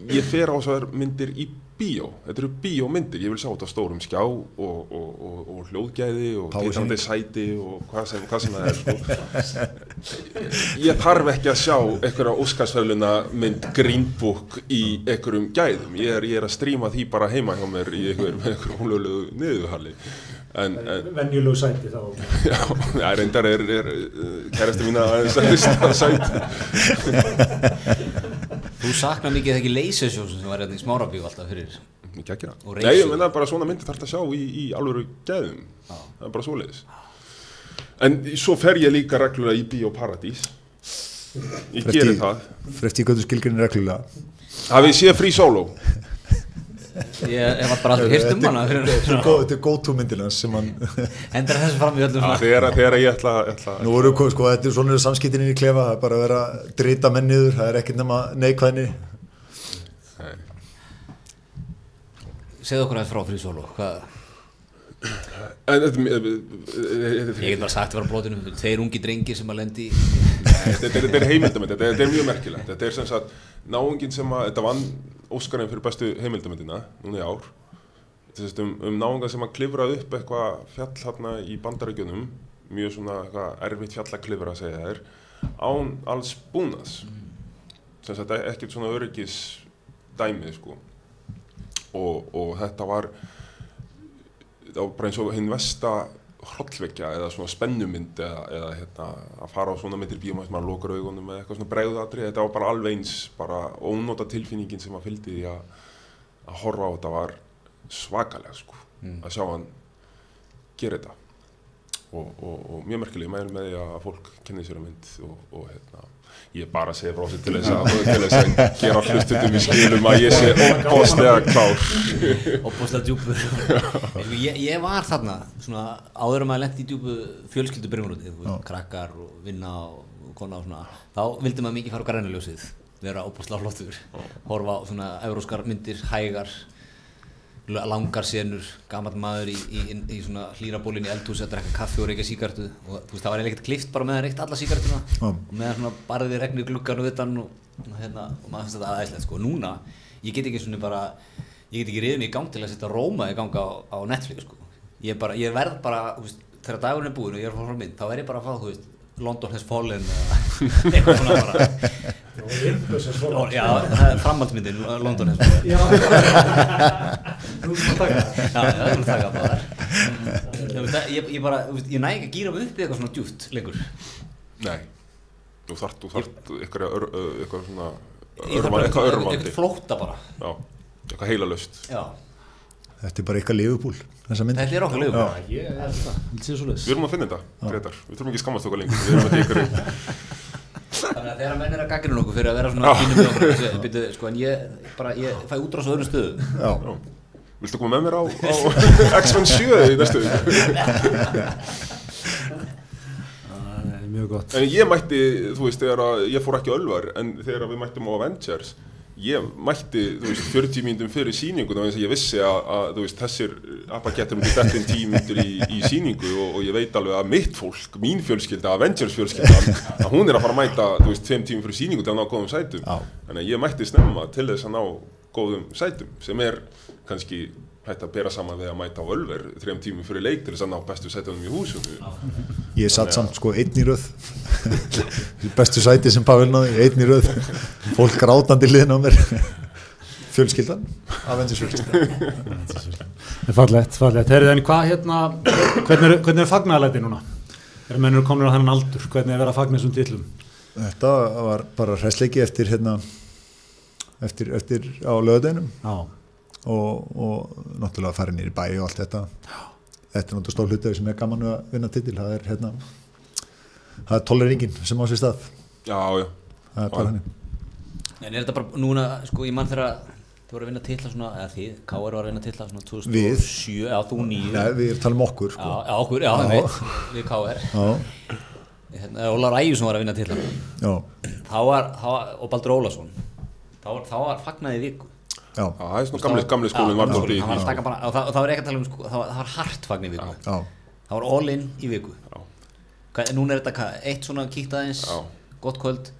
ég fer á þessar myndir í bíó. Þetta eru bíómyndir, ég vil sjá þetta á stórum skjá og, og, og, og hljóðgæði og Power titandi sæti og hvað sem, hvað sem það er sko. ég þarf ekki að sjá einhverja óskarsfæluna mynd Green Book í einhverjum gæðum. Ég er, ég er að stríma því bara heima hjá mér í einhverjum, húlulegu niðurhalli. En, en Venjulegu sæti þá. já, já, reyndar er, er kærasti mína aðeins að sæti *laughs* Þú saknar mikið ekki leysesjósum sem var hérna í smárabíu alltaf fyrir Mikið að gera. Og Nei, ég menna bara svona myndir þarf að sjá í, í alvöru gæðum. Það er bara svoleiðis. En svo fer ég líka reglulega í Bíó Paradís. Ég Fyrir geri eftir- það. eftir hvað þú skilgrinni reglulega Hafið séð Free Solo? *laughs* Ég hef bara aldrei hýrt um hana Þetta fyrir er góð- þetta er go-to myndina sem hann Endur þessu fram í öllum þegar, ég ætla, ætla Nú voru sko, sko, þetta er svona eru samskiptinni í klefa, það er bara að vera drita menn niður, það er ekkert nema neikvæðni. Segðu okkur aðeins frá fyrir solo Hvað? Ég get bara sagt að vera blótinu Tveir ungi drengir sem að lendi þetta er, er- þetta er mjög merkilegt. Þetta er sem sagt náungin sem að, þetta vann Óskarinn fyrir bestu heimildamöndina, núna í ár. Um, um náunga sem að klifrað upp eitthvað fjall hérna í bandarækjunum, mjög svona eitthvað erfitt fjall að klifra að segja þér, án alls búnaðs. Sem sagt ekkert svona öryggis dæmið sko. Og, og þetta var, það var bara eins og hinn vesta hrollvekja eða svona spennumynd eða, eða hérna, að fara á svona myndir bíum að maður lokar augunum eða eitthvað svona bregðatri þetta var bara alveg eins, bara ónóta tilfinningin sem að fylgdi því að, að horfa á þetta var svakalega sko, að sjá hann gera þetta. Og, og, og mjög merkilega, ég mælu með því að fólk kynni sér um mynd og, og hérna, ég er bara að segja frá þessu til þess að, að gera hlustutum í skilum að ég sé óbáslega klár. Opbúslega djúpur. Sko, ég, ég var þarna svona, áður um að lendi í djúpu fjölskyldu brimurúti krakkar og vinna og, kona og svona þá vildi maður mikið fara á grænuljósið vera opbúslega flottur horfa á svona euróskar myndir, hægar langar senur, gammal maður í, í, í, í svona hlýrabólinn í eldhúsi að drekka kaffi og reykja síkartu og þú veist það var eiginlega ekkert klift bara með að reykt alla síkartuna Já. og meðan svona barði regnir gluggan og utan og, og, hérna, og maður finnst þetta aðeinslegt sko. núna, ég get ekki svona bara ég get ekki riðin í gang til að setja Róma í gang á, á Netflix sko. ég, bara, ég verð bara, þú veist, þegar dagurinn er búinn og ég er að fá frá mynd þá er ég bara að fá, þú veist, London has fallen eða *laughs* eitthvað svona bara. Ó, já, það er framhaldsmyndin London sko. Já, *laughs* þú erum að taka já, já, það er að taka bara þar ég, ég bara, þú veist, ég næ ekki að gýra upp eitthvað svona djúft lengur. Nei, þú þart, þú þart eitthvað, eitthvað svona örma, eitthvað eitthvað örmandi flótta bara. Já, eitthvað heila löst já, Þetta er bara eitthvað mynd. Þetta er okkar leiðis Við erum að finna þetta, Gretar, við þurfum ekki að skammast okkur lengur Við erum að ykkur *laughs* þannig að þegar menn er að gaggrina okkur fyrir að vera svona fínum með okkur byrju, sko, en ég, bara, ég fæ útrás á öðrum. Já. Viltu koma með mér á, á *laughs* X-Men 7 í næstu er mjög gott. En ég mætti, þú veist, þegar að ég fór ekki Ölvar En þegar að við mættum á Avengers Ég mætti, þú veist, 40 mínútum fyrir síningu Þannig að ég vissi að, að þú veist, þessir Appakettur myndi dettin tímyndur í, í síningu og, og ég veit alveg að mitt fólk, mín fjölskylda, Avengers fjölskylda Að hún er að fara að mæta, þú veist, tveim tímum fyrir síningu til að ná góðum sætum. Þannig að ég mætti snemma til þess að ná góðum sætum Sem er kannski hægt að bera saman við að mæta á Ölver Þrejum tímum fyrir leik til þess að ná bestu sætunum í húsinu. Ég satt samt sko einn í röð. *laughs* Bestu sæti sem Pavel náði einn í röð. Fólk grátandi liðin á mér. *laughs* Fjölskyldan? Avengers fjölskyldan Það er fallegt, fallegt. Herrið, en hvað hérna Hvernig er, hvernig er fagnaðalæti núna? Er mennur komin á þennan aldur? Hvernig er verið að fagna þessum tillum? Þetta var bara hræsleiki eftir hérna eftir, eftir á löðinum Já, og, og náttúrulega að fara nýri bæ og allt þetta. Þetta er náttúrulega stór hluti sem er gaman að vinna titil. Það er hérna það er toleringin sem á sér stað. Já, já. Það er bara hann en er þetta bara núna, sko, ég mann þegar þið voru að vinna titla svona, eða þið, K.R. var að vinna titla svona 2007, já, þú nýju Nei, við erum talað um okkur sko. já, okkur, já, það veit, við K.R. Já, Hérna, Ólar Ægjusson var að vinna titla. Já, þá var, þá var, og Baldur Ólason. Þá var, þá var fagnaði viku það er svona gamli, gamli skólinn var svolítið í því og það, var ekki að tala um sko, það var, það var hart fagn í viku já. það var all in í viku. Núna er þetta hvað, eitt svona kíkt aðeins Já. gott kvöld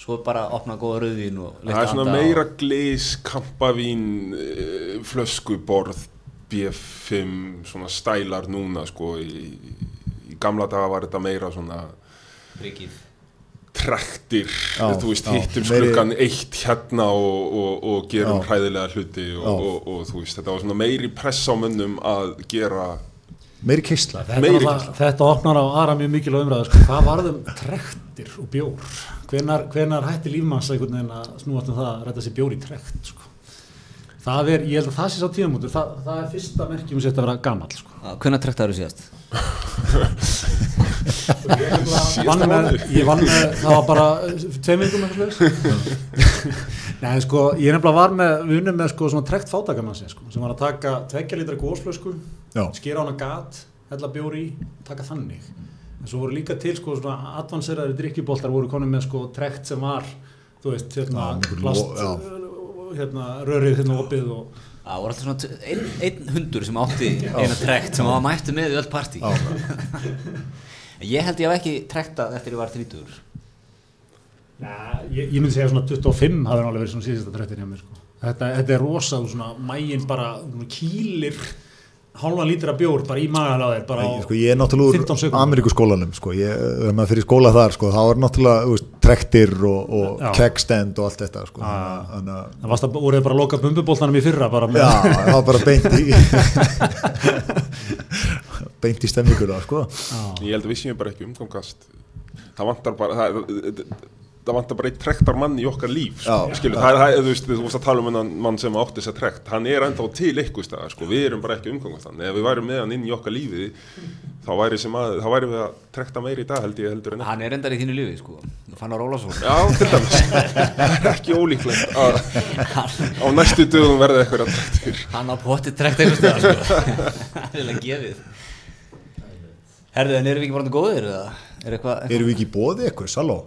svo bara opna góða rauðvín og Það er svona meira glís, kampavín, eh, flöskuborð, B5, svona stælar núna sko í, í gamla daga var þetta meira svona Ríkið trektir, Já, þú veist, já, hittum meiri- sklukkan eitt hérna og, og, og gerum Já. hræðilega hluti og, og, og, þú veist, þetta var svona meiri press á mönnum að gera meiri keisla Þetta, Meiri náttúrulega- þetta opnar á aðra mjög mikilvæg umræða sko. hvað varðum trektir og bjór hvenar, hvenar hætti lífmanns að snúast um það að rætta sér bjór í trekt sko. Það er, ég held að það sé sá tíðamótur það, það er fyrsta merkjum sem þetta að vera gamall sko. hvernig trektaður þú síðast? vann með, ég vann með það var bara tveim vingum eitthvað slags Nei, sko, ég nefnilega var með, við unnum með sko svona trekt fátakamansi sko, sem var að taka tveggja litra gósflösku, Já. skera á hana gat, hella bjóri í, taka þannig. En svo voru líka til sko svona advanseraði drikkjuboltar voru konum með sko trekt sem var, þú veist, hérna, plast. Hérna, rörið hérna opið og, Það voru alltaf svona einn ein hundur sem átti eina trekt sem var mættu með í öll partí. *laughs* Ég held ég hef ekki trektað eftir ég var 30 ja, ég, ég myndi segja svona 25 hafði hann alveg verið svona síðasta trektin hjá mér sko. Þetta, þetta er rosa og svona mægin bara kýlir hálfa lítra bjór bara í magaláðir bara á sko, ég er náttúrulega 15 úr sekúndum. Ameríkuskólanum sko. ég, ef maður fyrir skóla þar sko, þá er náttúrulega veist, trektir og, og Já. kegstand og allt þetta sko. Að Það varst að voruð bara að loka bumbubóltanum í fyrra bara með Já, það var bara beint í *laughs* beint í stemminguna sko. Ég held að við séum bara ekki umgangast Það vantar bara það, það vantar bara eitt trektar mann í okkar líf sko. Já. Skilu, það er, það, þú veist, þú veist að tala um hennan mann sem átti þess að trekt hann er ennþá til ykkur stað sko. við erum bara ekki umgangast hann ef við værum með hann inn í okkar lífi þá væri, sem að, þá væri við að trekta meiri í dag held ég heldur en ekki Hann er endar í þínu lífi sko Fannar Ólafsson Já, til dæmis *laughs* Það er ekki ólíklegt að á næstu dögum verði eitthvað að trektir Hann á potti trekt einhvers stöðar sko *laughs* Það er alveg gefið Herðu, en erum við ekki bara góðir eða? Er eitthvað eitthva? Erum við ekki í bóði eitthvað, halló?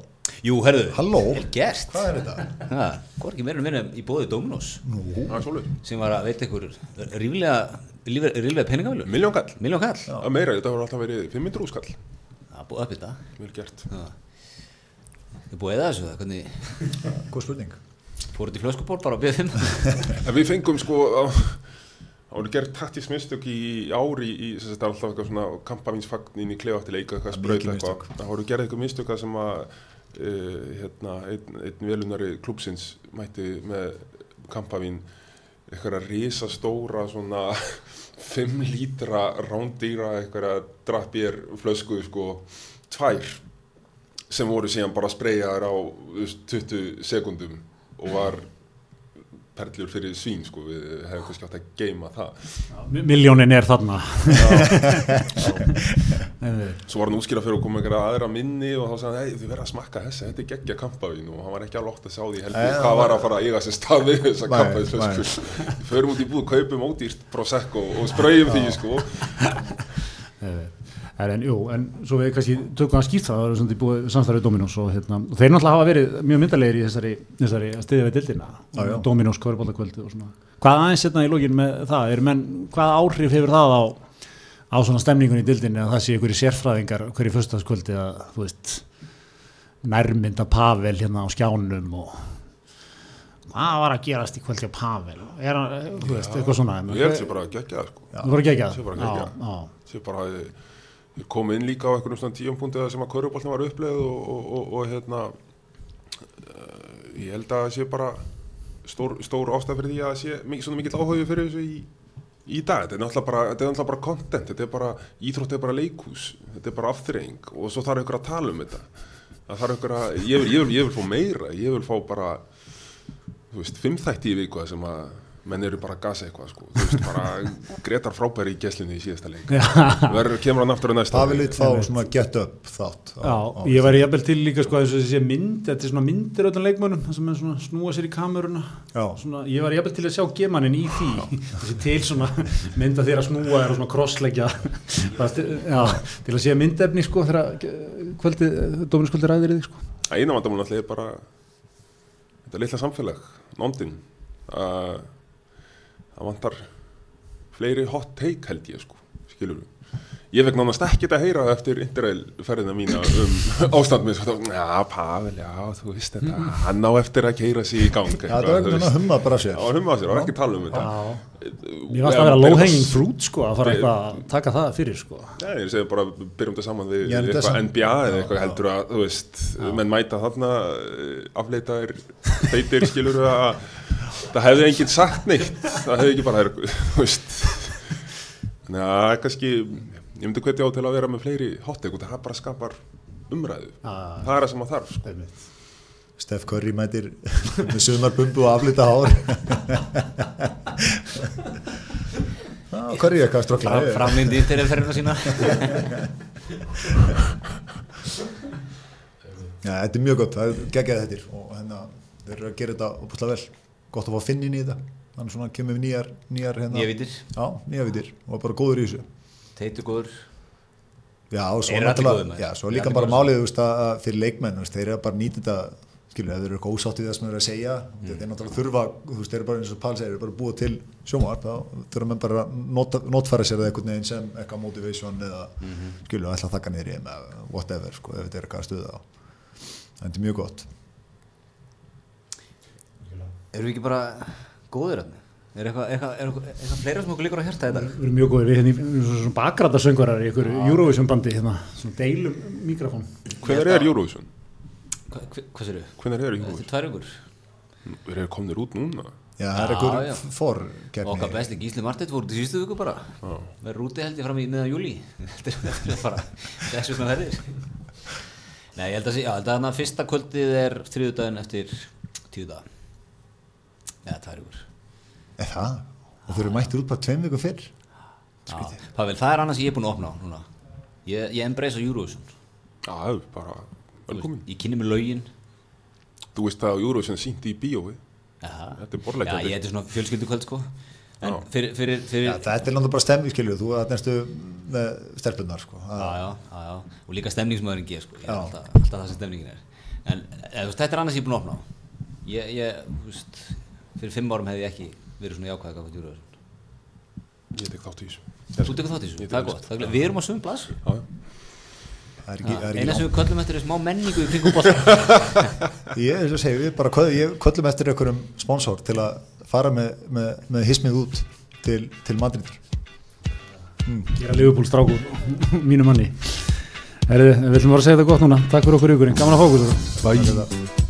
Jú, herðu Halló? Vel gert. Hvað er þetta? Er ekki meira en meira í bóði Dominos. Það svolítið sem var að veita ykkur ríflega, peningafölu Miljón kall. Miljón kall. Það er meira, þetta voru alltaf verið 500 úrskall Það búið upp í þetta Vel gert. Þið búið eða þessu það, hvernig? *laughs* Góð spurning. Fóruð í flöskuból bara á B5 *laughs* En við fengum sko á- Það voru gerð taktis mistök í ári í, í þess að alltaf eitthvað svona kampavínsfagnin í klefa til leika eitthvað Það mikil eitthvað. Það voru gerð eitthvað mistök það sem að hérna, einn, einn velunari klúpsins mætti með kampavín eitthvað risastóra svona *laughs* 5 lítra rándýra eitthvað drappér flösku sko tvær sem voru síðan bara spreyjaðar á þú veist, 20 sekundum og var perlur fyrir svín sko við hefum kannski átt að geima það. Miljónin er þarna. *laughs* Svo var hann útskýra fyrir að koma einhverja aðra minni og þá sagði hann, þið verða að smakka þessi, þetta er geggja kampavín og hann var ekki alveg ótt að sjá því heldur hvað var að fara að eiga sér stað við þessa kampavínsflösku. Förum út í búð, kaupum ódýrt prosecco og spröyjum því sko. En, jú, en svo við kannski tökum að skýrt það, það eru búið samstæðið Dominos og, hérna, og þeir náttúrulega hafa verið mjög myndalegir í þessari, þessari að stiðja við dildina já. Dominos, kvörubóldakvöldi og svona Hvað aðeins hérna í lógin með það, er menn, hvað áhrif hefur það á, á svona stemningun í dildinni að það sé ykkur í sérfræðingar hverju föstaskvöldi að, þú veist nærmynda Pavel hérna á skjánum og hvað var að gerast í kvöldi á Pavel er hann, þú veist, eitthvað svona Ég held sér bara að gegja það sko. Það voru ekki ekki Sé bara að geggjað. Já, já Sér bara að ég kom inn líka á einhverjum svona tíum punktu sem að kauruboltin var uppleið og, og, og, og hérna uh, ég held að það sé bara stór, stór ástæð fyrir því að það sé mikið, svona mikill áhuga fyrir þessu í, í dag. Þetta er náttúrulega bara, þetta er náttúrulega bara content þetta er bara, íþrótt bara leikhús þetta er bara afþreying og svo þarf ykkur að tala um þetta. Það þarf ykkur að, ég vil, ég vil, ég vil fá meira ég vil fá bara þú veist, fimm þætti í viku sem að menn eru bara að gasa eitthvað sko. þú veist, bara *laughs* Gretar frábæri í geslinni í síðasta leik. Verður kemur hann aftur á næsta Það vil við fá svona get up þátt á- Já, á- ég væri jafnvel til líka sko eins og þessi mynd, þetta er svona myndir öllum leikmönnum það sem er snúa sér í kameruna. Já. svona, ég væri jafnvel til að sjá gemanin í því. *laughs* Þessi til svona mynda að snúa og svona krossleggja. *laughs* Það sti- já, til að sé myndefni sko þegar kvöldi, dóminskvöldi ræðir þig sko. Eina vandamál náttúrulega er bara þetta litla samfélag, nóndin að það vantar fleiri hot take held ég sko, skilur ég fekk nánast ekkert að heyra eftir interrail ferðina mína um *laughs* ástand minn, svo þá, já, Pavel, já, þú veist þetta, hann á eftir að keira sig í gang Já, það er einhvern veginn að humma bara sér. Já, humma sér, það var ekki að tala um þetta. Mér varst að vera low hanging fruit sko að fara eitthvað að taka það fyrir sko. Já, ég segi bara, byrjum þetta saman við eitthvað NBA eða eitthvað heldur að, þú veist, menn mæta þarna, eh, afleitaðir, *laughs* feitir, skilur að það hefði enginn sagt neitt, það hefði ekki bara, þannig að það er kannski, ég myndi hvetja á til að vera með fleiri hotteik og það bara skapar umræðu, Já. það er það sem að þarf, sko. Steff Curry mætir með sumarbumbu og aflita hár. Curry er eitthvað strókla Fram, framlindi til ferðina sína. Já, þetta er mjög gott, það er geggjað þetta og hérna, þeir eru að gera þetta opuslega vel gott að fá finn inn í þetta þannig svona kemur við nýjar, nýjar hérna, víddir. Já, nýjar vitir og bara góður í þessu Teitur góður Já, og svo, Eru maður? já, svo Eru líka bara málið að, að fyrir leikmenn, þeir eru bara að nýta þetta skilur, ef þeir eru eitthvað ósátt við það sem þeir eru að segja Mm. þeir náttúrulega þurfa, þú veist, þeir eru bara eins og Pál segir, þeir eru bara búið til sjónvarp þá þurfa menn bara að notfæra sér einhvern veginn sem eitthvað motivation eða Mhm. skilur, ætla að þakka niður í þeim whatever, sko, ef þetta er eitthvað að stuða á þetta er mjög gott Erum við ekki bara góðir? Er eitthvað, eitthvað, er eitthvað, eitthvað fleira sem okkur líkur á hjarta þetta? Við erum mjög góðir, við hérna í- við erum svona- svona bakrætarsöngvarar í ykkur Eurovision bandi hérna, svona deilum mikrofón. Hvenær er Eurovision? Hva, hva, hvað sér þú? Hvenær er Þetta er Eurovision? tvær ykkur Þeir eru komnir út núna. Já, það er eitthvað já. forkeppni Okkar besti Gísli Marteit voru til síðustu viku bara Já. Verður úti held ég fram í meðan júli *laughs* Þetta er- þetta bara þessu svona ferðir Nei, ég held að að þarna fyrsta kvöldið er þriðudaginn eftir tíu dag Eða tvær ykkur Er það? Og þeir eru mættir út bara tveim viku fyrr Já, Pavel, það er annars ég er búinn að opna á núna Ég, ég embrace á Eurovision Já, það er bara Þú velkomin. veist, Ég kynni með lögin Þú veist það að Eurovision sýndi í bíói. Já, Þetta er já borleikandi. ég þetta er svona fjölskyldukvöld sko En Já. fyrir, fyrir, fyrir Já, þetta er náttúrulega bara stemmi, skilju, þú að næstu með stelpunar, sko já, já, já, já, og líka stemningsmöðurinn G sko, er Já. alltaf, alltaf það sem stemningin er en eða, þú veist, þetta er annars ég er búinn að opna á ég, ég, þú veist fyrir fimm árum hefði ég ekki verið svona jákvæð hvað þetta Ég tek þátt í þessu. Þú tekur þátt í þessu, það er gott. það er, Við erum á sömu blasu Já, já. Það er ekki, það er Eina sem við köllum eftir er smá menningu í kringum bótt *laughs* Ég, eins og segi, við bara köllum eftir einhverjum sponsor til að fara með, með, með hismið út til, til Madrid Gera Liverpool strákur, *laughs* mínu manni. Herðu, við ætlum bara að segja þetta gott núna. Takk fyrir okkur ykkurinn, gaman að fá okkur það.